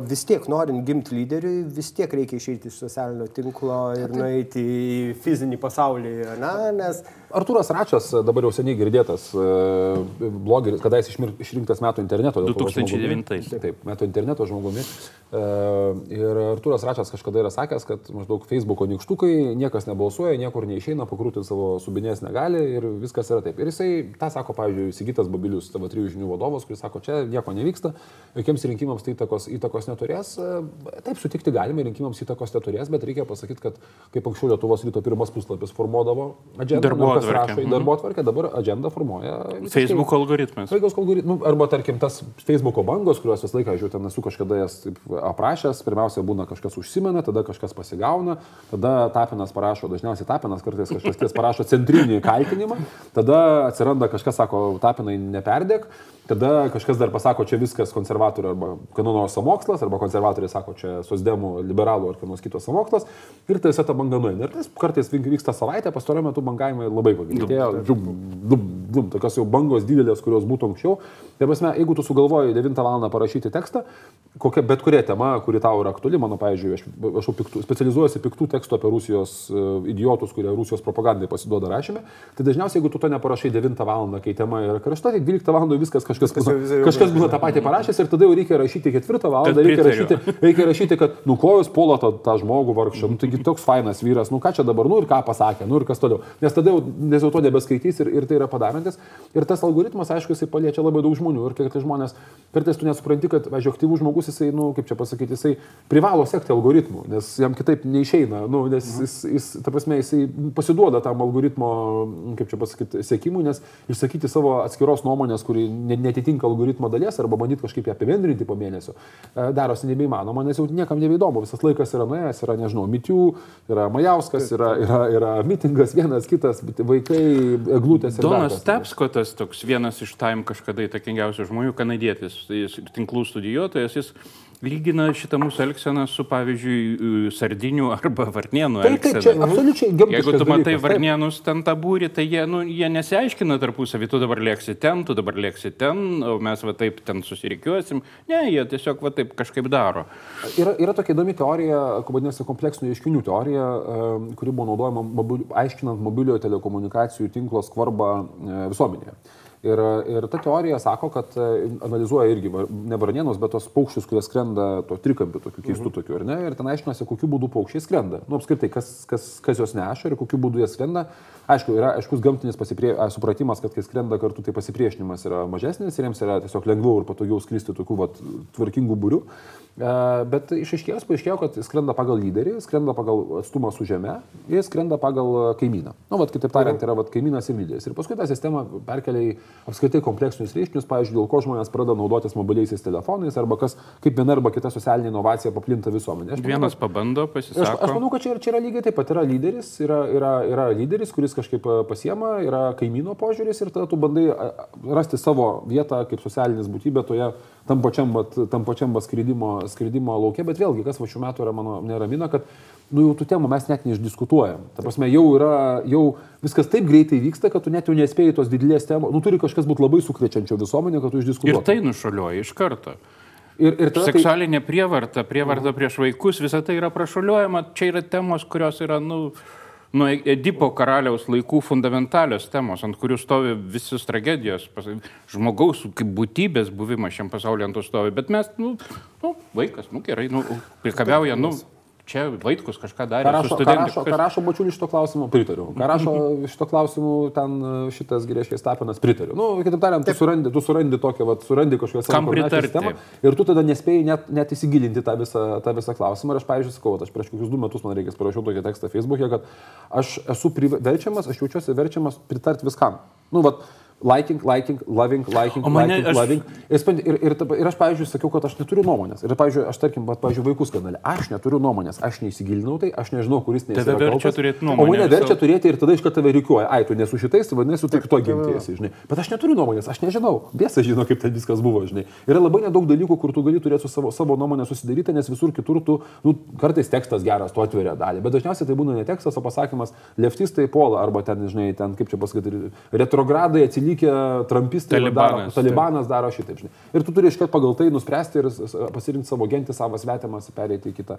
vis tiek, norint gimti lyderiui, vis tiek reikia išeiti iš socialinio tinklo ir nueiti į fizinį pasaulį, na, nes Artūras Račias, dabar jau seniai girdėtas blogeris, kadais išmir- išrinktas metų interneto. Lietuvos 2009. žmogumi. Taip, metų interneto žmogumi. Ir Artūras Račias kažkada yra sakęs, kad maždaug Facebook'o nikštukai, niekas nebalsuoja, niekur neišeina, pakrūti savo subinės negali ir viskas yra taip. Ir jisai, tą sako, pavyzdžiui, Sigitas Babilius, tavo trijų žinių vadovas, kuris sako, čia nieko nevyksta, jokiems rinkimams tai įtakos, įtakos neturės. E, Taip, sutikti galime, rinkimams įtakos neturės, bet reikia pasakyti, kad kaip anksčiau Lietuvos ryto pirmas puslapis formuodavo agendą, nu, Darbotvarkę. rašo į darbo atvarkę, dabar agendą formuoja. Facebook algoritmas. Vaikos algoritmų, arba tarkim tas Facebook'o bangos, kuriuos visą laiką, žiūrėjau, ten esu kažkada jas aprašęs, pirmiausia būna kažkas užsimena, tada kažkas pasigauna, tada tapinas parašo, dažniausiai tapinas kartais kažkas ties parašo centrinį kaltinimą, tada atsiranda kažkas sako, tapinai neperdėk, tada kažkas dar pasako, čia viskas konservatorių arba kanono samokslas, arba konservatoriai sako, čia sosdemų, liberalų ar kienos kitos samokslas, ir tai visa ta banga nueina. Ir tas kartais vyksta savaitę, pastaruoju metu bangavimai labai pagreitėjo, dum, dum, dum, tokios jau bangos didelės, kurios būtų anksčiau. Tai prasme, jeigu tu sugalvoji 9 val. parašyti tekstą, kokia bet kuria tema, kuri tau yra aktuali, mano, pavyzdžiui, aš, aš piktų, specializuojuosi piktų tekstų apie Rusijos e, idiotus, kurie Rusijos propagandai pasiduoda rašymė, tai dažniausiai, jeigu tu to neparašai 9 val. kai tema yra karšta, tai 12 val. viskas kažkas, Viskas būna, kažkas būna tą patį parašęs ir tada jau reikia rašyti 4 val. Tad reikia rašyti reikia rašyti, kad nu ko jūs puola tą, tą žmogų vargšą, nu taigi toks fainas vyras, nu ką čia dabar, nu ir ką pasakė, nu ir kas toliau. Nes tada jau, nes jau to nebeskaitys ir, ir tai yra padarantis. Ir tas algoritmas, aišku, jisai paliečia labai daug žmonių ir kartais žmonės, kartais tu nesupranti, kad, važiuoju, aktyvus žmogus, jisai, nu kaip čia pasakyti, jisai privalo sekti algoritmų, nes jam kitaip neišeina, nu, nes jis, jis, ta prasme, jisai pasiduoda tam algoritmo, kaip čia pasakyti, sekimui, nes išsakyti savo atskiros nuomonės, kuri ne- netitinka algoritmo dalies arba bandyti kažkaip ją apibendrinti po mėnesio, e, darosi nebeįmanoma, nes jau niekam nebeįdomu, visas laikas yra nuėjęs, yra, nežinau, mitių, yra Majauskas, yra, yra, yra mitingas, vienas kitas, vaikai, dar Donas kas. Tapskotas, toks vienas iš Time kažkada įtakingiausių žmonių, kanadietis, tinklų studijuotojas, jis lygina šitą mūsų elgseną su, pavyzdžiui, sardinių arba varnienų Taip, taip, čia elgsena. absoliučiai gamtiškas Jeigu tu matai dalykas, varnienus ten tą būrį, tai jie, nu, jie nesiaiškina tarpusavį, tu dabar lėksi ten, tu dabar lėksi ten, o mes va taip ten susirikiuosim. Ne, jie tiesiog va taip kažkaip daro. Yra, yra tokia įdomi teorija, vadinasi kompleksinių ieškinių teorija, e, kuri buvo naudojama mobil, aiškinant mobiliojo telekomunikacijų tinklo skvarbą e, visuomenėje. Ir, ir ta teorija sako, kad e, analizuoja irgi ne varnienos, bet tos paukščius, kurie skrenda to trikampiu, tokiu keistu tokiu, ar ne? Ir ten aiškinasi, kokiu būdu paukščiai skrenda. Nu, apskritai, kas, kas, kas juos neša ir kokiu būdu jie skrenda. Aišku, yra aiškus gamtinis pasiprie... supratimas, kad kai skrenda kartu, tai pasipriešinimas yra mažesnis ir jiems yra tiesiog lengviau ir patogiau skristi tokių vat, tvarkingų būrių. E, Bet išaiškėjo, paaiškėjo, kad skrenda pagal lyderį, skrenda pagal atstumą su žeme ir skrenda pagal kaimyną. Na, nu, kitaip tariant, yra vat, kaimynas ir lyderis. Ir paskui tą sistemą perkelia į apskritai kompleksinius reiškinius, pavyzdžiui, dėl ko žmonės pradeda naudotis mobiliaisiais telefonais arba kas, kaip viena arba kita socialinė inovacija paplinta visuomenė. Aš manau, Vienas kad- pabando, Aš, aš pasisako. manau, kad čia, čia yra lygiai taip pat. Yra lyderis, yra, yra, yra lyderis, kuris kažkaip a, pasiema, yra kaimyno požiūris ir tada tu bandai rasti savo vietą kaip socialinis būtybė toje tam pačiam, vat, tam pačiam va skridimo, skridimo laukia. Bet vėlgi, kas va šiuo metu yra mano neramina, kad nu, jau tų temų mes net neišdiskutuojam. Ta prasme, jau, yra, jau viskas taip greitai vyksta, kad tu net jau nespėjai tos didelės temos. Nu, turi kažkas būti labai sukrečiančio visuomenė, kad tu Ir išdiskutuotum. tai nušuoliuoja iš karto. ir, ir tada tai- Seksualinė prievarta, prievarta prieš vaikus, visa tai yra prašuliuojama. Čia yra temos, kurios yra, nu, nuo Edipo karaliaus laikų fundamentalios temos, ant kurių stovi visos tragedijos. Žmogaus kaip būtybės buvimas šiam pasaulyje ant to stovi. Bet mes, nu, nu vaikas, nu gerai, nu, prikabiauja, nu, čia vaikus kažką darė. Ką su rašo, ką studente, rašo, kas- ką rašo Bačiulis šito klausimu, pritariu. Ką rašo šito klausimu, ten e, šitas greiškiai Stapinas, pritariu. Nu, kitaip tariant, tu surandi, tu surandi tokią, vat, surandi kažkokią savo sistemą ir tu tada nespėjai net, net įsigilinti tą visą, tą visą klausimą. Ir aš, pavyzdžiui, sakau, aš prieš kokius du metus, man reikės, parašiau tokį tekstą Facebook'e, kad aš esu prive- verčiamas, aš jaučiuosi verčiamas pritarti viskam. Nu, vat, Liking, liking, loving, liking, O mane- liking, aš- loving. Ir, ir, ir, ir aš, pavyzdžiui, sakiau, kad aš neturiu nuomonės. Ir, pavyzdžiui, aš, tarkim, vat, pavyzdžiui, vaikų skandalė. Aš neturiu nuomonės, aš neįsigilinau tai, aš nežinau, kuris nes. Tave verčia kaltas. turėt O nuomonę mane visą- verčia turėti ir tada iš karto tave reikiuoja. Ai, tu nesu šitais, tai vadinasi, tu kito gimties, žinai. Bet aš neturiu nuomonės, aš nežinau. Biesa žino, kaip ten viskas buvo, žinai. Yra labai nedaug dalykų, kur tu gali turėti su savo, savo nuomonę susidaryti, nes visur kitur tu, nu, kartais tekstas geras, tu atveria dalį. Bet dažniausiai tai būna ne tekstas, o pasakymas, leftistai puola, arba ten, žinai, ten, kaip čia pasakyti, retrogradai atsilikę, trumpistai va, daro, Talibanas, talibanas daro šitaip, žinai. Ir tu turi iškart pagal tai nuspręsti ir pasirinkti savo gentį, savo svetimas, perėti į kitą,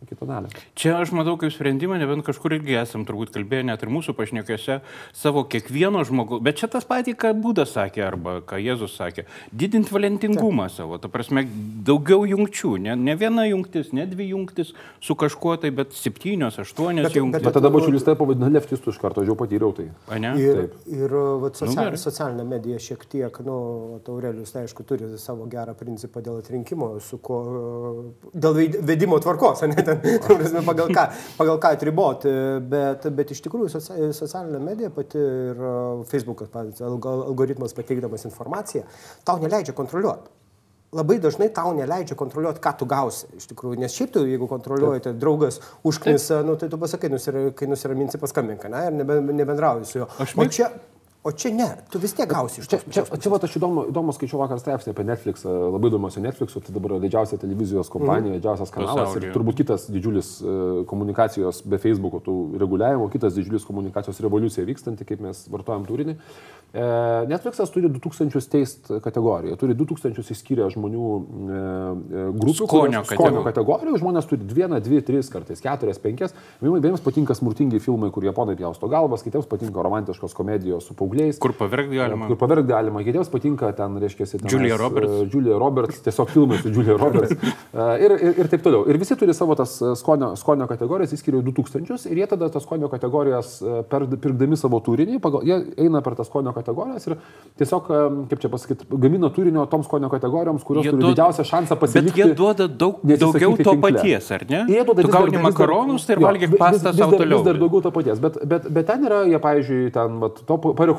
į kitą dalį. Čia aš matau kaip sprendimą, nebent kažkur irgi esam turbūt kalbėję, net ir mūsų pašnekiuose, savo kiekvieno žmogaus, bet čia tas patį, ką Būdas sakė arba ką Jėzus sakė, didinti valentingumą savo, ta prasme, daugiau jungčių, ne, ne viena jungtis, ne dvi jungtis su kažkuo tai, bet septynios, aštuonios Bet- jungtis. Bet tada bačiulis tai pavadina leftistų iš karto, aš jau patyriau tai. Ane? Ir, Taip. ir vat, Nu, socia gerai. Socialinė medija šiek tiek, nu, vat Aurelijus, tai aišku, turi savo gerą principą dėl atrinkimo, su ko, dėl vedimo tvarkos, ne, ten, prasme, pagal ką, pagal ką atriboti, bet, bet iš tikrųjų socia socialinė medija pati ir Facebookas, pavyzdžiui, algo- algoritmas pateikdamas informaciją, tau neleidžia kontroliuoti. Labai dažnai tau neleidžia kontroliuoti, ką tu gausi iš tikrųjų, nes šiaip tu, jeigu kontroliuoji, tai draugas užknisa, nu, tai tu pasakai, nusira, kai nusiraminsi paskambink, ne, ir nebe, nebendrauji su juo. Aš O mėg- čia, o čia ne, tu vis tiek gausi iš Čia, to. čia, čia va, aš įdomu, įdomu skaičiau vakar straipsnį apie Netflix, labai įdomu su Netflix, tai dabar yra didžiausia televizijos kompanija, mm. didžiausias kanalas Pasaulyje. ir turbūt kitas didžiulis e, komunikacijos be Facebook'o tų reguliavimų, kitas didžiulis komunikacijos revoliucija vykstanti, kaip mes vartojam turinį. E, Netflixas turi 2000 teist kategoriją, turi 2000 įskyrę žmonių e, e, grupių, Skonio kurios- skonio kategorijų. žmonės turi 1, 2, 3 kartais, 4, 5. Vieniems patinka smurtingi filmai, kur japonai pjausto galvas, kitiems patinka romantiškos komedijos su paaugliais. Kur pavergti galima. Kur pavergti galima, kitiems patinka ten, reiškia, tenais, Julia Roberts. e, Julia Roberts, tiesiog filmai su Julia Roberts. E, ir, ir, ir taip toliau. Ir visi turi savo tas e, skonio, skonio kategorijas, įskiriu 2000 ir jie tada tas skonio kategorijas per, pirkdami savo turinį, pagal, jie eina per tas skonio kategorijas ir tiesiog, kaip čia pasakyti, gamina turinio toms skonio kategorijoms, kurios Jie turi duoda- didžiausią šansą Bet pasilikti. jie duoda daug, daugiau to tinkle. paties, ar ne? Jie duoda dar- gauni makaronus tai ir jo, valgyk pastą savo toliau. Vis dar daugiau to paties, bet, bet, bet ten yra, jie, pavyzdžiui, ten vat, to parekomenduoja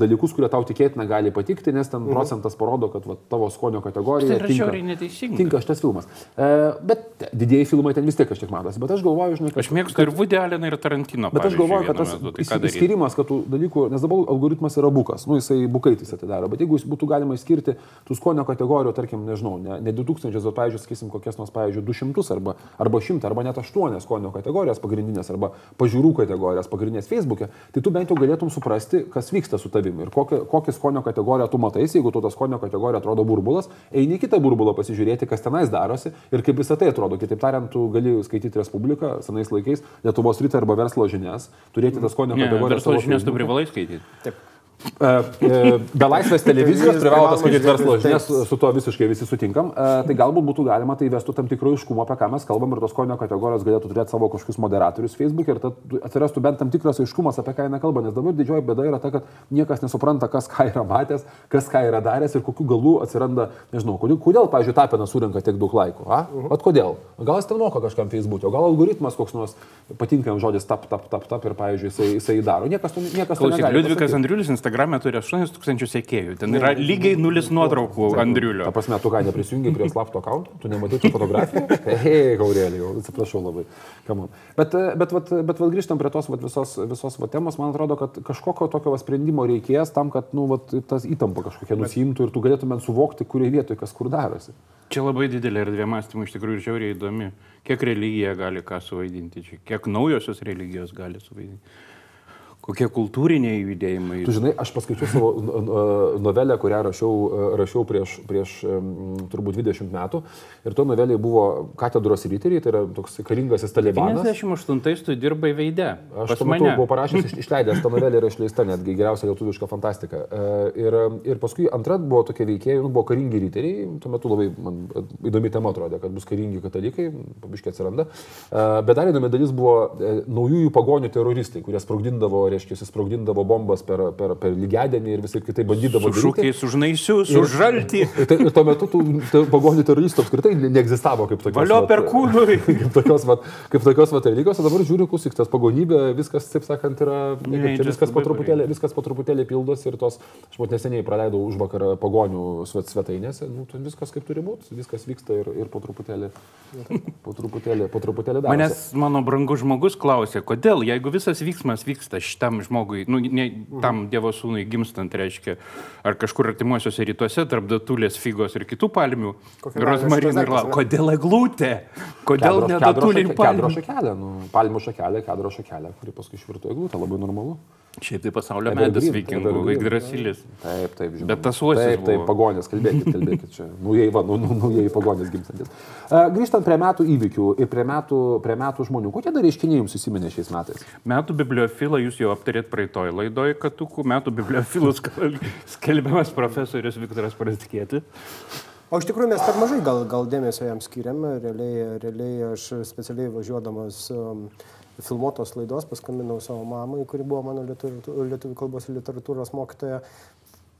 dalykus, kurie tau tikėtina gali patikti, nes ten procentas parodo, kad vat, tavo skonio kategorija. Tai yra neteisinga. Tinka šitas filmas. E, bet didieji filmai ten vis tiek kažkiek matosi. Bet aš galvoju, žinai, kad... Aš mėgstu ir Woody Alleną, ir Tarantino. Bet aš galvoju, kad tas metu. Tai įskyrimas, kad tų dalykų, nes dabar algoritmas yra bukas, nu jisai bukaitis atidaro, bet jeigu jis būtų galima išskirti tų skonio kategorijų, tarkim, nežinau, ne, ne 2000, bet, pavyzdžiui, sakysim, kokias nors, pavyzdžiui, 200 arba, arba 100 arba net 8 skonio kategorijas pagrindinės arba pažiūrų kategorijas pagrindinės Facebook'e, tai tu bent jau galėtum suprasti, kas vyksta su tavimi ir kokią, kokią skonio kategoriją tu matai, jeigu tu tą skonio kategoriją atrodo burbulas, eini į kitą burbulą pasižiūrėti, kas tenais darosi ir kaip visą tai atrodo. Kitaip tariant, tu gali skaityti Respubliką senais laikais, Lietuvos rytą arba verslo žinias, turėti tą skonio Ne, kategoriją. verslo savo žinias tu privalai skaityti. Taip. E, e, Be laisvės televizijos privalo paskaityti verslo žinias, su tuo visiškai visi sutinkam. E, Tai galbūt būtų galima tai vestų tam tikro iškumo, apie ką mes kalbam ir tos konio kategorijos galėtų turėti savo kažkokius moderatorius Facebook ir tad atsirastų bent tam tikras aiškumas, apie ką eina kalba, nes dabar didžioji bėda yra ta, kad niekas nesupranta, kas ką yra matęs, kas ką yra daręs ir kokiu galu atsiranda, nežinau, kodėl, kodėl pavyzdžiui, Tapinas surinka tiek daug laikų. A? Vat kodėl? Gal jis ten moka kažkam Facebook'e, o gal algoritmas koks nors patinka jam žodis tap, tap, tap, tap ir, pavyzdžiui, jisai, jisai daro. Niekas to, niekas Klausyk, negali Liudvikas. Andriulis Instagram'e turi 8000 sekėjų. Ten yra lygiai nulis nuotraukų Andriulio. Ta prasme, tu ką neprisijungi prie slapto akaunt, tu nematai tų fotografijų? Hei, gaurėlį, jau atsiprašau labai. Bet, bet, bet, bet, bet grįžtam prie tos vat, visos, visos vat, temos, man atrodo, kad kažkokio tokio va sprendimo reikės tam, kad nu, vat, tas įtampa kažkokia nusimtų ir tu galėtumėm suvokti, kurioje vietoje kas kur darosi. Čia labai didelė erdvė mąstymų, iš tikrųjų ir žiauriai įdomi. Kiek religija gali ką suvaidinti čia, kiek naujosios religijos gali suvaidinti. Kokie kultūriniai judėjimai. Tu žinai, aš paskaičiau savo novelę, kurią rašiau, e, rašiau prieš, prieš turbūt 20 metų. Ir to novelė buvo Katedros ryteriai, tai yra toks karingasis talibanas. 98 tu dirbai veidė. Aš tuo metu buvau parašęs, iš- išleidęs, ta novelė yra išleista netgi geriausia lietuviška fantastika. E, Ir, ir paskui antra buvo tokie veikėjai, nu, buvo karingi ryteriai, tuo metu labai man įdomi tema atrodė, kad bus karingi katalikai, pabiškiai atsiranda. E, Bet dar įdomi dalis buvo e, naujųjų pagonių teroristai, kurie sprogdindavo, reiškia, sprogdindavo bombas per, per, per lygiadienį ir visai kitai bandydavo Su šūkiais, už naisius, už žaltį. Ir, tai, ir tuo metu tų pagonių teroristų apskritai ne- neegzistavo kaip tokios. Valio per kūnui. kaip tokios, vat, kaip tokios vat, religijos, o dabar žiūriu, klausyk, tas pagonybė, viskas, taip sakant, yra, Ne, čia, čia viskas, po truputėlį, viskas po truputėlį pildosi ir tos, aš mat neseniai praleidau už vakarą pagonių svet, svetainėse, nu, viskas kaip turi būti, viskas vyksta ir, ir po truputėlį, po truputėlį, po truputėlį darosi. Manęs mano brangus žmogus klausė, kodėl, jeigu visas vyksmas vyksta šitam žmogui, nu, ne, tam Dievo sūnui gimstant, reiškia, ar kažkur artimuosiuose rytuose, tarp datulės, figos ir kitų palmių, rozmarinų ir lau, daiktas, ne? kodėl eglutė, kodėl ne datulė ir palmių. šakelė, nu, palmių šakelė, kedro šakelė, kuri paskui išvirto eglutę, labai normalu. Šiaip tai pasaulio medis vikingų. Yggdrasilis. Taip, taip, žinoma. Bet tas uosis Taip, taip, pagonės, kalbėkit, kalbėkit čia. Naujai, va, nu, nu, naujai pagonės gimstantis. Uh, grįžtant prie metų įvykių ir prie metų, prie metų žmonių, kokie dar reiškiniai jums įsiminė šiais metais? Metų bibliofilą jūs jau aptarėt praeitoj laidoj, katukų. Metų bibliofilus skal- skelbiamas profesorius Viktoras Prastikėti. O iš tikrųjų mes per mažai gal, gal dėmesio jam skiriam. Realiai, realiai aš specialiai važiuodamas um, filmuotos laidos paskambinau savo mamai, kuri buvo mano lietuvių, lietuvių kalbos ir literatūros mokytoja.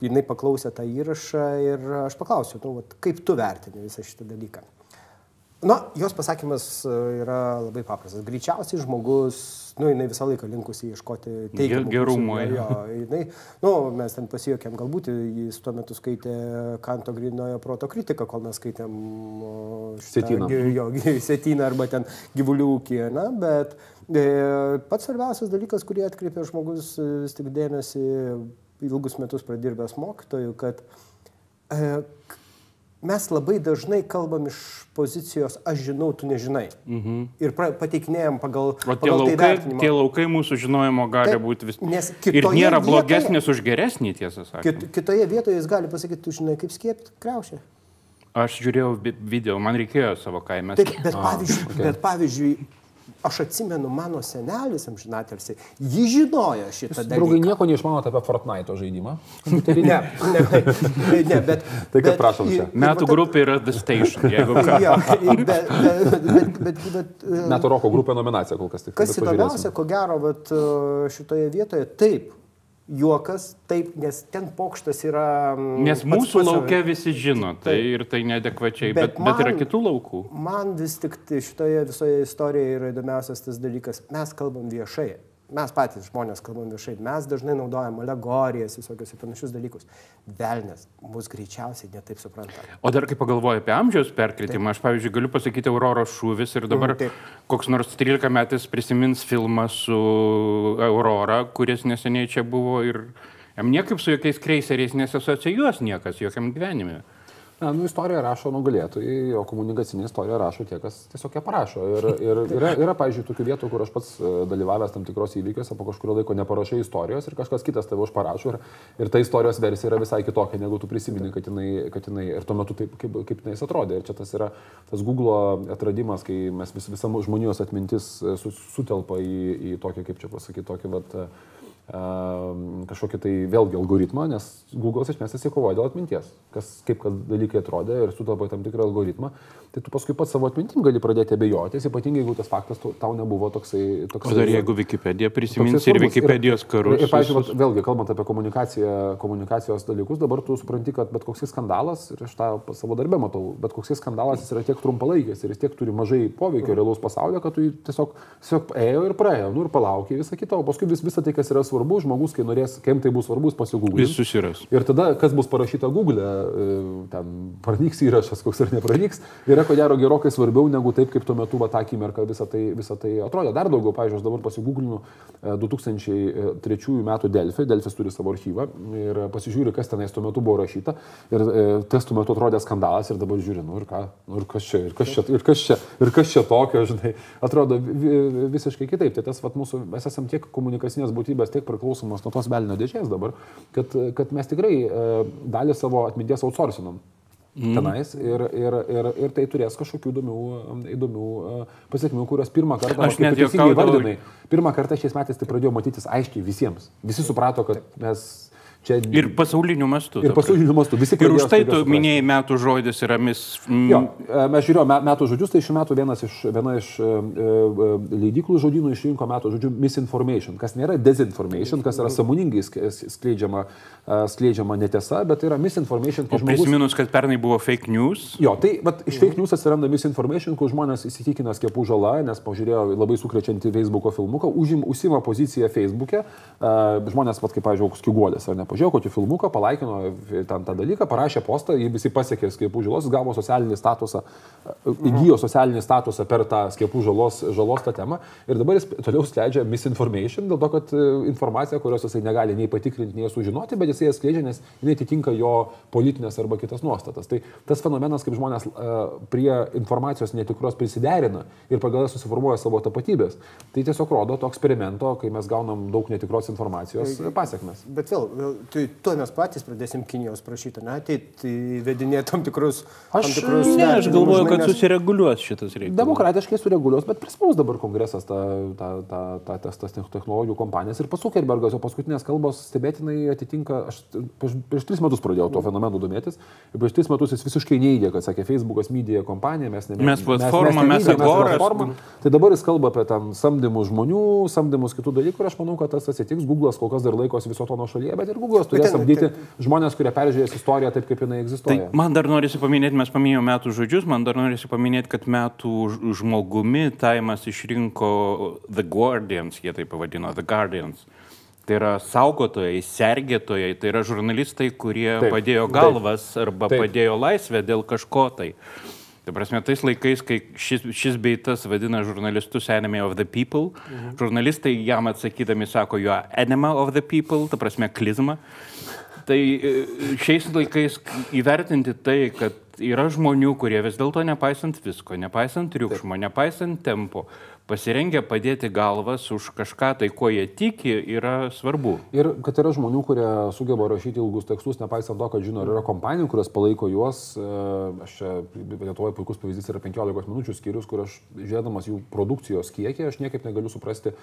Jis paklausė tą įrašą ir aš paklausiau, nu, vat, kaip tu vertini visą šitą dalyką. Na, jos pasakymas e, yra labai paprastas. Greičiausiai žmogus, nu, jinai visą laiką linkusi ieškoti teigiamų gerumo, jo. Jinai, nu, mes ten pasijokėm, galbūt jis tuo metu skaitė Kanto grinojo proto kritiką, kol mes skaitėm gi- Jo, sėtyną arba ten gyvulių ūkį, na, bet e, pats svarbiausias dalykas, kurį atkreipė žmogus e, vis tik dėmesį ilgus metus pradirbęs mokytojų, kad e, mes labai dažnai kalbam iš pozicijos aš žinau, tu nežinai. Mhm. Ir pra, pateikinėjom pagal, O tie pagal tai laukai, vertinimą. tie laukai mūsų žinojimo gali Taip, būti vis. nes Ir nėra vietoje- blogesnis už geresnį, tiesą sakant. Kit, kitoje vietoje jis gali pasakyti, tu žinai, kaip skiepti kreušę. Aš žiūrėjau vi- video, man reikėjo savo kaime. Taip, bet, pavyzdžiui, okay. bet pavyzdžiui, aš atsimenu mano senelis amžinatelsi, jį žinojo šitą Draugai, dalyką. nieko neišmanote apie Fortnite žaidimą. Ne, ne, ne, bet... Tai bet- prašom čia. Metų grupė yra The Station. Jeigu ką. Jo, bet, bet, bet, bet, bet, Metų roko grupė nominacija kol kas tik. Kas įdomiausia, ko gero, vat, e, šitoje vietoje, taip, juokas, taip, nes ten pokštas yra... mm, Nes pats mūsų pats laukia visi žino, tai ir tai nedekvačiai, bet, Bet bet yra man- kitų laukų. Man vis tik tai šitoje visoje istorijoje yra įdomiausias tas dalykas, mes kalbam viešai. Mes patys žmonės kalbam viešai, mes dažnai naudojam alegorijas, visokius ir panašius dalykus. Velnes mus greičiausiai netaip supranta. O dar kai pagalvoju apie amžiaus perkritimą, aš pavyzdžiui galiu pasakyti Auroros šūvis ir dabar Mhm, taip. koks nors 13 metais prisimins filmą su Aurora, kuris neseniai čia buvo ir jam niekaip su jokiais kreiseriais nesasocijuos niekas jokiam gyvenime. Na, nu, istoriją rašo nugalėtojai, o komunikacinė istorija rašo tie, kas tiesiog ją parašo. Ir, ir yra, yra, pavyzdžiui, tokių vietų, kur aš pats e, dalyvavęs tam tikros įvykiuose, po kažkurio laiko neparašai istorijos ir kažkas kitas tave užparašo. Ir, ir ta istorijos versija yra visai kitokia, negu tu prisimeni, kad jinai, kad jinai ir tuo metu taip, kaip, kaip jinai atrodė. Ir čia tas yra tas Google atradimas, kai mes vis, visa žmonijos atmintis e, su, sutelpa į, į tokį, kaip čia pasakyti, tokį vat, kažkokį tai vėlgi algoritmą, nes Google'as iš esmės įsikovoja dėl atminties, kas, kaip kad dalykai atrodė ir sutelpa tam tikrą algoritmą, tai tu paskui pats savo atmintim gali pradėti abejoti, ypatingai jeigu tas faktas tau nebuvo toksai... toksai o dar jeigu Wikipedia prisimins ir Wikipedijos karus. Ir, ir, pavyzdžiui, vėlgi, kalbant apie komunikacijos dalykus, dabar tu supranti, kad bet koks skandalas, ir aš tą savo darbę matau, bet koks skandalas jis yra tiek trumpalaikis ir jis tiek turi mažai poveikio realaus pasaulio, kad tu tiesiog, tiesiog ėjo ir praėjo, nu ir palaukė visą kitą, o paskui vis, visą tai, kas yra svarbu svarbu, žmogus, kai norės, kam tai bus svarbus, pasigūglės. Jis susiras. Ir tada, kas bus parašyta Google, e, ten pranyks įrašas, koks ar nepranyks, yra ko gero gerokai svarbiau negu taip, kaip tuo metu va tą akimirką visą tai, visą tai atrodė. Dar daugiau, pavyzdžiui, aš dabar pasigūglinu 2003 metų Delfį, Delfis turi savo archyvą ir pasižiūriu, kas tenais tuo metu buvo rašyta. Ir e, tas tuo metu atrodė skandalas ir dabar žiūriu, nu ir ką, nu ir kas čia, ir kas čia, ir kas čia, ir kas čia tokio, žinai, atrodo visiškai kitaip. Tai tas, vat, mūsų, mes esame tiek komunikacinės būtybės, tiek priklausomas nuo tos velnio dėžės dabar, kad, kad mes tikrai e, dalį savo atminties outsourcinom. Mm. tenais ir, ir, ir, ir tai turės kažkokių įdomių, įdomių e, pasiekmių, kurios pirmą kartą, aš net jau įvardinai, pirmą kartą šiais metais tai pradėjo matytis aiškiai visiems. Visi suprato, kad mes Čia... Ir pasauliniu mastu. Ir pasauliniu mastu. Visi ir už tai tu minėjai metų žodis yra mis. Jo, e, mes žiūrėjome metų žodžius, tai šiuo metu vienas iš, viena iš e, e, leidyklų žodynų išrinko metų žodžių misinformation, kas nėra disinformation, kas yra samoningai skleidžiama, skleidžiama netiesa, bet tai yra misinformation. O žmogus... prisiminus, kad pernai buvo fake news. Jo, tai bet iš fake news atsiranda misinformation, kur žmonės įsitikina skiepų žala, nes pažiūrėjo labai sukrečiantį Facebook'o filmuką, užim, užsima poziciją Facebook'e, žmonės, pat kaip, pavyzdžiui, skiguolės ar ne pažiūrėjo kokį filmuką, palaikino ten tą dalyką, parašė postą, jį visi pasiekė skiepų žalos, gavo socialinį statusą, įgyjo socialinį statusą per tą skiepų žalos, žalos tą temą ir dabar jis toliau skleidžia misinformation, dėl to, kad e, informacija, kurios jisai negali nei patikrinti, nei sužinoti, bet jisai ją skleidžia, nes jinai atitinka jo politinės arba kitas nuostatas. Tai tas fenomenas, kaip žmonės uh, prie informacijos netikros prisiderina ir pagal ją susiformuoja savo tapatybės, tai tiesiog rodo to eksperimento, kai mes gaunam daug netikros informacijos pasiekmes. Bet vėl, vėl tai to mes patys pradėsim Kinijos prašyti, ne, ateit įvedinėti tam tikrus... Aš, tam tikrus ne, aš galvoju, žmonės... kad susireguliuos šitas reikalas. Demokratiškai sureguliuos, bet prispaus dabar kongresas ta, ta, ta, ta, tas, tas technologijų kompanijas ir pats Zuckerbergas, o paskutinės kalbos stebėtinai atitinka, aš prieš, prieš tris metus pradėjau tuo fenomenu domėtis ir prieš tris metus jis visiškai neįgė, kad sakė Facebookas media kompanija, mes ne mes platforma, mes, mes, mes platforma. Tai dabar jis kalba apie tam samdymus žmonių, samdymus kitų dalykų ir aš manau, kad tas atsitiks. Google'as kol kas dar laikosi viso to nuo šalyje, bet ir Google'as turės samdyti žmonės, kurie peržiūrės istoriją taip, kaip jinai egzistuoja. Tai man dar norisi paminėti, mes paminėjome metų žodžius, man dar norisi paminėti, kad metų žmogumi Taimas išrinko The Guardians, jie tai pavadino, The Guardians. Tai yra saugotojai, sergėtojai, tai yra žurnalistai, kurie taip, padėjo galvas taip, arba taip. padėjo laisvę dėl kažko tai. Tai prasme, tais laikais, kai šis, šis beitas vadina žurnalistus enemy of the people, mhm. žurnalistai jam atsakydami sako jo enemy of the people, ta prasme, klizma. Tai e, šiais laikais įvertinti tai, kad yra žmonių, kurie vis dėlto nepaisant visko, nepaisant triukšmo, nepaisant tempo, pasirengę padėti galvas už kažką, tai ko jie tiki, yra svarbu. Ir kad yra žmonių, kurie sugeba rašyti ilgus tekstus, nepaisant to, kad žino, yra kompanijų, kurios palaiko juos. E, aš čia, Lietuvoje puikus pavyzdys yra 15 minučių skyrius, kur aš žiūrėdamas jų produkcijos kiekį, aš niekaip negaliu suprasti,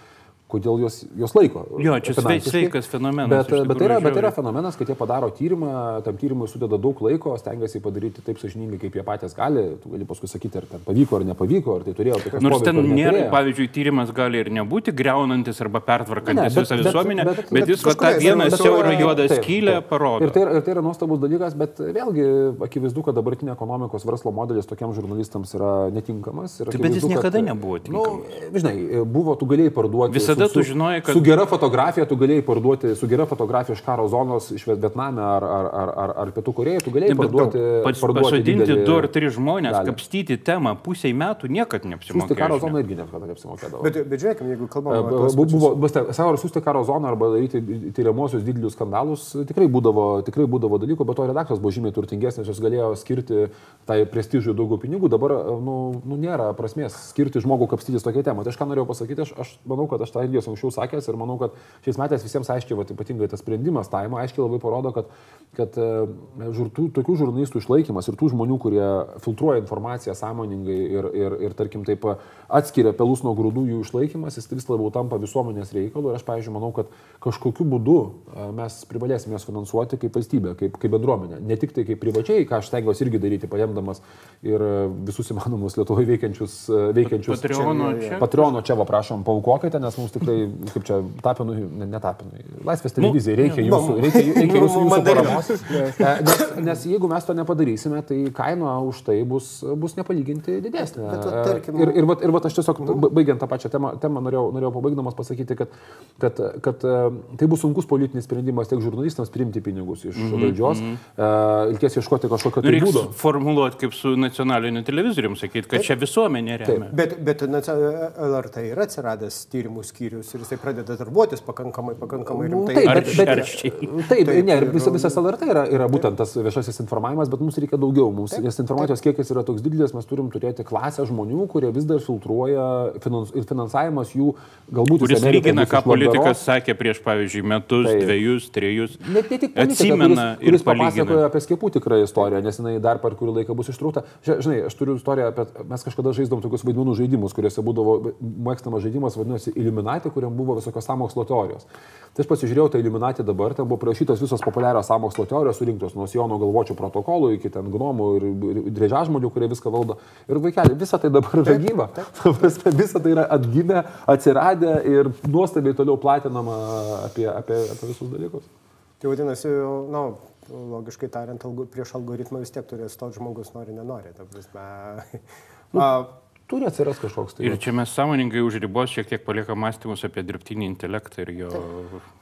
kodėl jos, jos laiko. Jo, čia sveikas fenomenas. Bet, bet, tai yra, bet tai yra fenomenas, kad jie padaro tyrimą, tam tyrimui sudeda daug laiko, stengiasi padaryti taip sažiningai, kaip jie patys gali. Tu gali paskui sakyti, ar ten pavyko ar nepavyko, ar tai turėjo. Nors ten nėra, pavyzdžiui, tyrimas gali ir nebūti greunantis arba pertvarkantis visą visuomenę, bet, bet, bet, jis va, tą vieną siaurą juodą skylę parodo. Ir tai, ir tai yra nuostabus dalykas, bet vėlgi akivaizdu, kad dabartinė ekonomikos verslo modelis tokiam žurnalistams yra netinkamas. Taip, bet jis niekada kad, nebuvo tinkamas. Nu, žinai, buvo, tu galėjai parduoti. Visada su, tu žinojai, kad... Su gera fotografija tu galėjai parduoti, su gera fotografija iš karo zonos, iš Vietname ar, ar, ar, ar, ar Pietų Korėjoje, tu galėjai parduoti. Pasodinti du ar tris žmonės, kapstyti temą pusiai metų niekad neapsimokėjo. Karo zona irgi niekada neapsimokėdavo. Bet, bet žiūrėkime, jeigu kalbame apie... Buvo, buvo, savo siūsti karo zoną arba daryti tyriamosius didelius skandalus, tikrai būdavo, tikrai būdavo dalykų, bet to redakcijos buvo žymiai turtingesnės, jos galėjo skirti tai prestižui daugiau pinigų, dabar nu, nu, nėra prasmės skirti žmogų kapstytis tokia tema. Tai aš ką norėjau pasakyti, aš, aš manau, kad aš tą irgi esu anksčiau sakęs ir manau, kad šiais metais visiems aiškiai, va, ypatingai tas sprendimas taimo, aiškiai labai parodo, kad, kad žurtų, tokių žurnalistų išlaikymas ir tų žmonių, kurie filtruoja informaciją sąmoningai ir, ir, ir tarkim, taip atskiria pelus nuo grūdų jų išlaikymas, jis vis labiau tampa visuomenės reikalu ir aš, pavyzdžiui, manau, kad kažkokiu būdu e, mes privalėsime juos finansuoti kaip valstybė, kaip, kaip bendruomenė. Ne tik tai kaip privačiai, ką aš stengiuosi irgi daryti, paimdamas ir e, visus įmanomus Lietuvoje veikiančius, e, veikiančius Patreono čia. Patreono čia, va, prašom, paukokite, nes mums tikrai, kaip čia, tapinui, ne, netapinui. Laisvės televizija, reikia nu, jūsų, reikia, reikia nu, jūsų, jūsų mandarinų. paramos. E, Nes, nes jeigu mes to nepadarysime, tai kaina už tai bus, bus nepalyginti didesnė. Bet va, E, tarkim- Ir, ir, vat- ir vat aš tiesiog, baigiant tą pačią temą, temą norėjau, norėjau pabaigdamas pasakyti, kad, kad, kad e, tai bus sunkus politinis sprendimas tiek žurnalistams priimti pinigus iš valdžios, e, reikės ieškoti kažkokio Nu, tai būdo. Reikia formuluoti kaip su nacionaliniu televizoriumi, sakyti, kad čia visuomenė remia. Bet, bet nacia- LRT yra atsiradęs tyrimų skyrius ir jisai pradeda darbuotis pakankamai, pakankamai rimtai. Taip, bet, bet, taip, Taip, ne, ir- visa, visas LRT yra, yra būtent tas viešasis informavimas, bet mums reikia daugiau. Mums, nes informacijos kiekis yra toks didelis, mes turim turėti klasę žmonių, kurie vis dar filtruoja finans, ir finansavimas jų galbūt... Kuris lygina, ką politikas sakė prieš, pavyzdžiui, metus, Taip. dviejus, trejus. Net ne tik politikas, Atsimena kuris, kuris ir papasakojo apie skiepų tikrą istoriją, nes jinai dar per kurį laiką bus ištrūkta. Žinai, aš turiu istoriją apie, mes kažkada žaidom tokius vaidmenų žaidimus, kuriuose būdavo mėgstamas žaidimas, vadinosi Illuminati, kuriam buvo visokios samokslo teorijos. Tai aš pasižiūrėjau tą Illuminati dabar, ten buvo prašytos visos populiarios samokslo teorijos surinktos nuo Siono galvočių protokolų iki ten gnomų ir, ir drėžažmonių, kurie viską valdo. Ir vaikeli, visa tai dabar yra gyva. Visa tai yra atgimę, atsiradę ir nuostabiai toliau platinama apie, apie, apie visus dalykus. Tai vadinasi, na, logiškai tariant, algo, prieš algoritmą vis tiek turės to žmogus nori, nenori. Ta prasme. A, Turi atsirasti kažkoks tai. Ir čia mes sąmoningai už ribos šiek tiek paliekam mąstymus apie dirbtinį intelektą ir jo...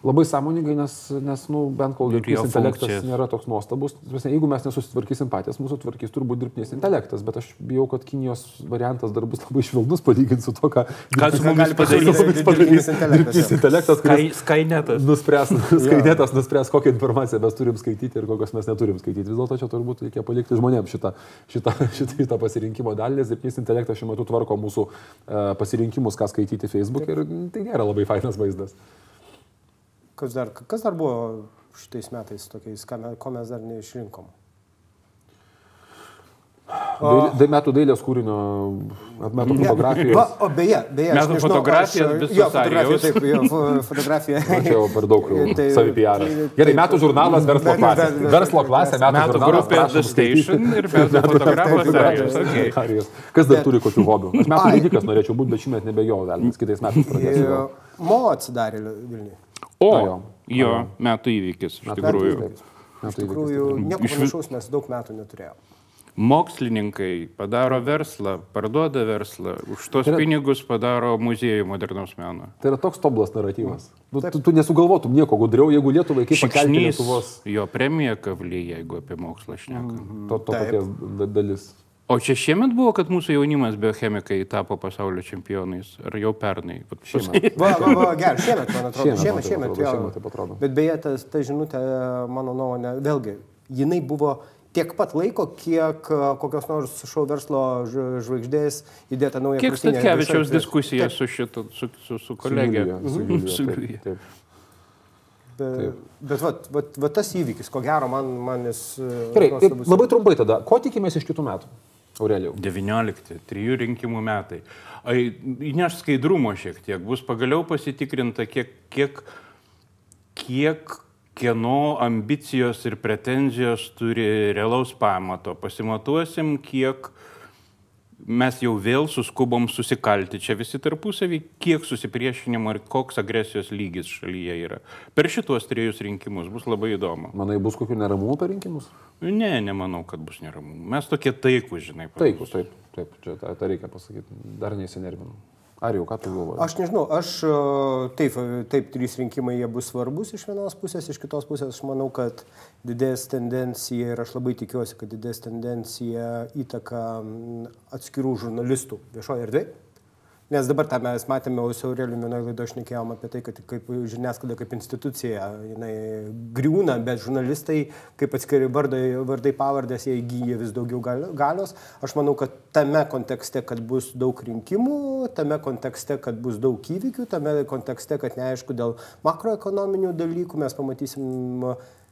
Labai sąmoningai, nes, nes nu, bent kol Ir dirbtinis jo intelektas funkcijas. nėra toks nuostabus. Jeigu mes nesusitvarkysim patys, mūsų tvarkys turbūt dirbtinis intelektas, bet aš bijau, kad Kinijos variantas dar bus labai švelnus palyginti su to, ką Ką su mumis padarys dirbtinis intelektas, kuris Sky, Skynetas. nuspręs, skaitytas nuspręs, kokią informaciją mes turim skaityti ir kokios mes neturim skaityti. Vis dėlto čia turbūt reikia palikti žmonėms šitą, šitą, šitą, šitą pasirinkimo dalį, nes dirbtinis intelektas šiuo metu tvarko mūsų e, pasirinkimus, ką skaityti Facebook ir tai nėra labai fainas vaizdas. kas, dar, kas dar buvo šitais metais tokiais, ko mes dar neišrinkom? Dailė, da, metų dailės kūrinio, metų fotografijos. Va, o beje, beje, aš Metų nežinau, fotografija Jo, fotografija, taip, jo, fo- fotografija. Čia jau per daug jau Tai- savi PR. tai- Gerai, taip. metų žurnalas verslo klasė. Verslo klasė, metų, Metų žurnalas. grupė The. Station ir fotografas. Kas dar turi kokių hobių? Aš metų lygikas norėčiau būti, bet šiemet nebejau, gal kitais metais pradėsiu. Mo atsidarė Vilniui. O, Na jo. jo, metų įvykis, iš tikrųjų. Iš tikrųjų, nieko panašaus mes daug metų neturėjome. Mokslininkai padaro verslą, parduoda verslą, už tos Tai yra- pinigus padaro muziejų modernaus meno. Tai yra toks tobulas naratyvas. Nu, tu, tu nesugalvotum nieko gudriau, jeigu Lietuvai kaip pakelti Lietuvos jo premija kavly, jeigu apie mokslą šnekam. to, to Taip. paties da- dalis. O čia šiemet buvo, kad mūsų jaunimas biochemikai tapo pasaulio čempionais. Ar jau pernai? Vat Šiemet. Va, va, va, gerai, šiemet, man atrodo. Šiemet, Šiemet, man taip šiemet, atrodo, jo. šiemet taip atrodo. Bet beje, ta, ta žinutė, mano nuomonė, vėlgi, jinai buvo tiek pat laiko, kiek a, kokios nors šou verslo žvaigždės įdėta nauja Kiek Statkevičiaus diskusija Taip, su, šito, su, su, su kolegė? Su Mhm, su taip. Bet, bet vat, vat, vat tas įvykis, ko gero, man, man jis... e, Gerai, labai trumpai tada, ko tikimės iš kitų metų? Aurelijau. 19, trijų rinkimų metai. Ai, Įneš skaidrumo šiek tiek, bus pagaliau pasitikrinta, kiek, kiek, kiek kieno ambicijos ir pretenzijos turi realaus pamato. Pasimatuosim, kiek mes jau vėl suskubom susikalti čia visi tarpusavį, kiek susipriešinimo ir koks agresijos lygis šalyje yra. Per šituos trejus rinkimus bus labai įdomu. Manai, bus kokių neramumų per rinkimus? Ne, nemanau, kad bus neramu. Mes tokie taikūs, žinai. Taikus, taip, taip, čia tą, tą reikia pasakyti. Dar neįsinervinu. Ar jau ką tu galvoji? Aš nežinau, aš e, taip, e, taip, trys rinkimai jie bus svarbus iš vienos pusės, iš kitos pusės aš manau, kad didės tendencija ir aš labai tikiuosi, kad didės tendencija įtaka atskirų žurnalistų viešoje erdvėje. Nes dabar tą mes matėme, su Aureliu vienoje laidoje šnekėjom apie tai, kad kaip žiniasklaida kaip institucija, jinai griūna, bet žurnalistai, kaip atskiri vardai, vardai pavardės, jie įgyja vis daugiau gal- galios. Aš manau, kad tame kontekste, kad bus daug rinkimų, tame kontekste, kad bus daug įvykių, tame kontekste, kad neaišku dėl makroekonominių dalykų, mes pamatysim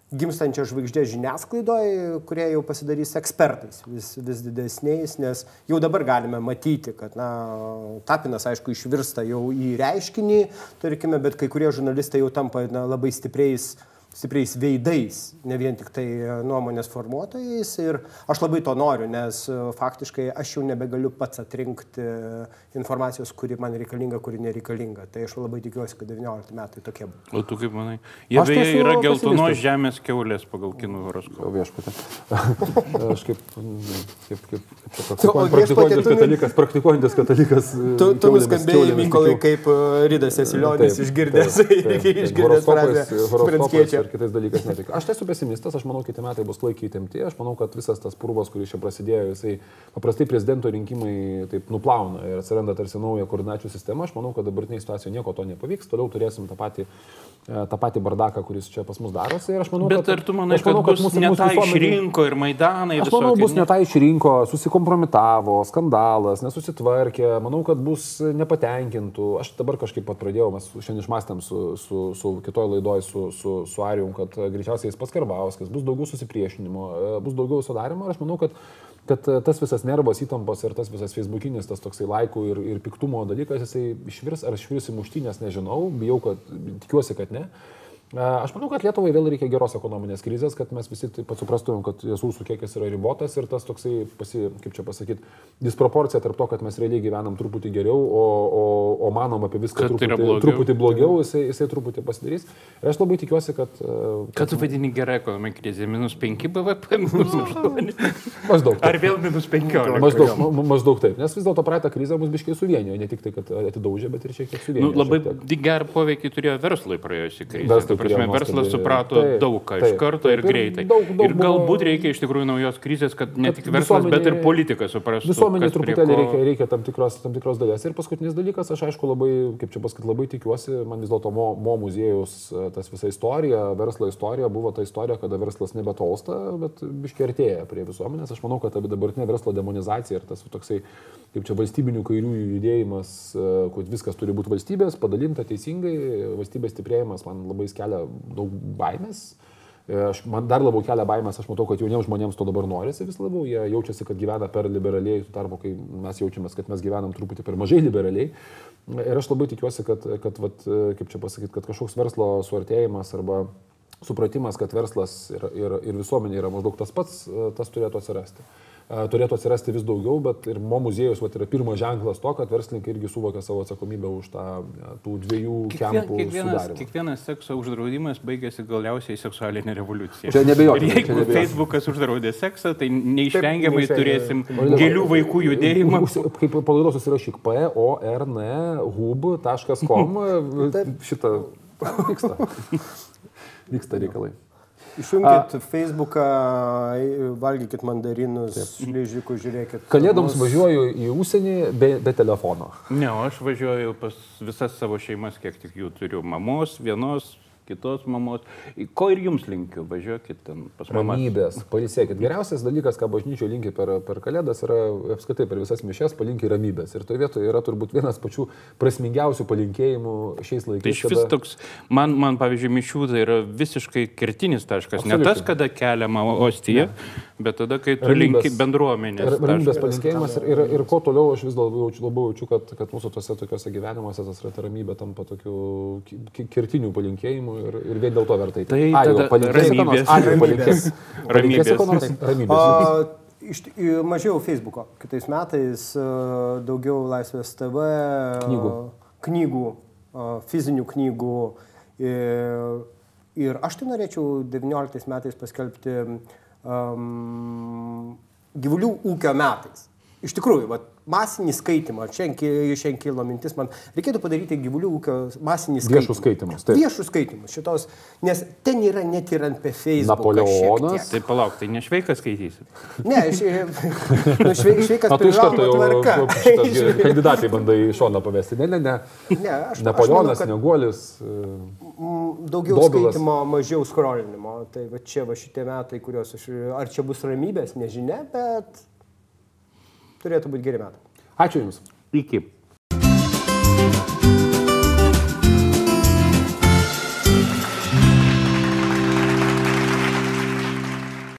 gimstančią žvaigždę žiniasklaidoje, kurie jau pasidarys ekspertais vis, vis didesniais, nes jau dabar galime matyti, kad na, tapinas, aišku, išvirsta jau į reiškinį, tarkime, bet kai kurie žurnalistai jau tampa na, labai stipriais stipriais veidais, ne vien tik tai e, nuomonės formuotojais. Ir aš labai to noriu, nes e, faktiškai aš jau nebegaliu pats atrinkti informacijos, kuri man reikalinga, kuri nereikalinga. Tai aš labai tikiuosi, kad 19 metai tokie bus. O tu kaip manai? Jie tai beje yra geltonos žemės keulės pagal kinų horoskopą. O viešpatė. Aš kaip, kaip, kaip, kaip o praktikuojantis katalikas, praktikuojantis katalikas. Tu, tu nuskambėjai, Mykolai, kaip e, Rydas Esilionis išgirdęs, išgirdęs frazę Pranckiečio. Ir kitais dalykais netikiu. Aš esu pesimistas, aš manau, kiti metai bus klaikiai įtempti. Aš manau, kad visas tas purvas, kuris čia prasidėjo, jisai paprastai prezidento rinkimai taip nuplauna ir atsiranda tarsi nauja koordinačių sistema. Aš manau, kad dabartinėje situacijoje nieko to nepavyks. Toliau turėsim tą patį, tą patį bardaką, kuris čia pas mus darosi. Ir aš manau, Bet kad, ar tu manai, manau, kad bus mūsų- ne mūsų tą visuomenė- išrinko ir Maidanai? Aš manau, visokie, bus ne tą išrinko, susikompromitavo, skandalas, nesusitvarkė, manau, kad bus nepatenkintų. Aš dabar kažkaip pat pradėjau, mes šiandien išmastėm su, su, su kitoj laidoj su, su, su Arijum, kad greičiausiai jis pats Karbauskas, bus daugiau susipriešinimo, e, bus daugiau viso darimo ir aš manau, kad kad e, tas visas nervas įtampos ir tas visas facebookinis, tas toksai laikų ir, ir piktumo dalykas, jisai išvirs ar išvirs į muštynės, nežinau, bijau, kad tikiuosi, kad ne. E, Aš manau, kad Lietuvai vėl reikia geros ekonominės krizės, kad mes visi taip pat suprastumėm, kad resursų kiekis yra ribotas ir tas toksai, pasi, kaip čia pasakyti, disproporcija tarp to, kad mes realiai gyvenam truputį geriau, o, o, manom apie viską Kad tai truputį, blogiau. truputį blogiau, jisai, jisai truputį pasidarys. Ir aš labai tikiuosi, kad... e, Ką tu vadini gerai ekonominė krizė? Minus 5 BVP, minus 8. Maždaug. Ar vėl minus 15? Maždaug, ma- ma- maždaug taip, nes vis dėlto praeitą krizę mus biškiai suvienijo, ne tik tai, kad atidaužė, bet ir šiek tiek suvienijo. Nu, labai gerą poveikį turėjo verslui praėjusi krizė. Verslui Ta prasme, verslas suprato taip, daug ką iš taip, karto ir taip, ir greitai. daug- daug Ir galbūt reikia iš tikrųjų naujos krizės, kad ne Kad tik verslas, bet ir politika suprastų. Visuomenė truputėlį ko- reikia, reikia tam, tikros, tam tikros dalies. Ir paskutinis dalykas, aš aišku labai, kaip čia pasakyti, labai tikiuosi, man vis dėlto mo, mo muziejus, e, tas visa istorija, verslo istorija buvo ta istorija, kada verslas nebetolsta, bet biškiai artėja prie visuomenės. Aš manau, kad ta dabartinė verslo demonizacija ir tas toksai, kaip čia valstybinių kairiųjų judėjimas, e, kad viskas turi būti valstybės, padalinta teisingai, valstybės stiprėjimas man labai kelia daug baimės. Aš, man dar labiau kelia baimės, aš matau, kad jauniems žmonėms to dabar norisi vis labiau, jie jaučiasi, kad gyvena per liberaliai, tuo tarpu, kai mes jaučiamės, kad mes gyvenam truputį per mažai liberaliai. Ir aš labai tikiuosi, kad, kad vat, kaip čia pasakyti, kad kažkoks verslo suartėjimas arba supratimas, kad verslas ir, ir, ir visuomenė yra maždaug tas pats, tas turėtų atsirasti. Turėtų atsirasti vis daugiau, bet ir mo muziejus vat, yra pirmas ženklas to, kad verslininkai irgi suvokia savo atsakomybę už tą, tų dviejų Kiekvien, kempų kiekvienas, sudarimą. kiekvienas sekso uždraudimas baigėsi galiausiai seksualinė revoliucija. Čia čia jeigu neabejotinai. Facebookas uždraudė seksą, tai neišvengiamai neišvengiamai. turėsim gėlių vaikų judėjimą. Kaip palaidos susirašyk p, o, r, n, hub.com. Šitą vyksta. Vyksta reikalai. Išjungkit Facebooką, valgykit mandarinus, šlyžikų, žiūrėkit. Kalėdoms mus. važiuoju į užsienį be, be telefono. Ne, aš važiuoju pas visas savo šeimas, kiek tik jų turiu. Mamos, vienos, kitos mamos. Ko ir jums linkiu, važiuokit ten pas mamą. Ramybės, pailsėkit. Geriausias dalykas, ką bažnyčio linki per, per kalėdas, yra apskritai per visas mišes palinki ramybės. Ir toje vietoje yra turbūt vienas pačių prasmingiausių palinkėjimų šiais laikais. Tai iš vis toks, man, man pavyzdžiui, mišių tai yra visiškai kertinis taškas. Ne tas, Absoliučiai. kada keliama ostija, bet tada, kai tu Ramybės- linki bendruomenės. Ramybės palinkėjimas ir, ir, ir kuo toliau aš vis labiau jaučiu, labiau jaučiu kad, kad mūsų tose tokiuose gyvenimuose tas ramybė tampa tokiu ki- ki- kertiniu palinkėjimu ir, ir vien dėl to vertai. Tai Arijau, tada palinkėsi ramybės. Arijau, palinkėsi. Ramybės. Palinkėsi? Ramybės. A, iš, mažiau Facebooko. Kitais metais a, daugiau Laisvės TV. a, Knygų. Knygų, a, fizinių knygų. Ir, ir aš tai norėčiau 19 metais paskelbti um, gyvulių ūkio metais. Iš tikrųjų, vat, masinį skaitimą, šiandien šiandien kilo mintis, man reikėtų padaryti gyvulių ūkio masinį skaitimą. Viešus skaitimus, taip. Viešus skaitimus šitos, nes ten yra net ir ant Facebook. Napoleonas. Tai palauk, tai nešveikas skaitysit. Ne, iš, nu, švei, šveikas privaloma jau tvarka. kandidatai bandai iš šono pavesti. Ne, ne, ne. Ne, aš- Napoleonas, aš manau, Neguolis. Mm, Daugiau Dobilas. skaitimo, mažiau skrolinimo. Tai va čia va šitie metai, kuriuos aš... Ar čia bus ramybės, nežinia, bet turėtų būti geri metai. Ačiū Jums. Iki.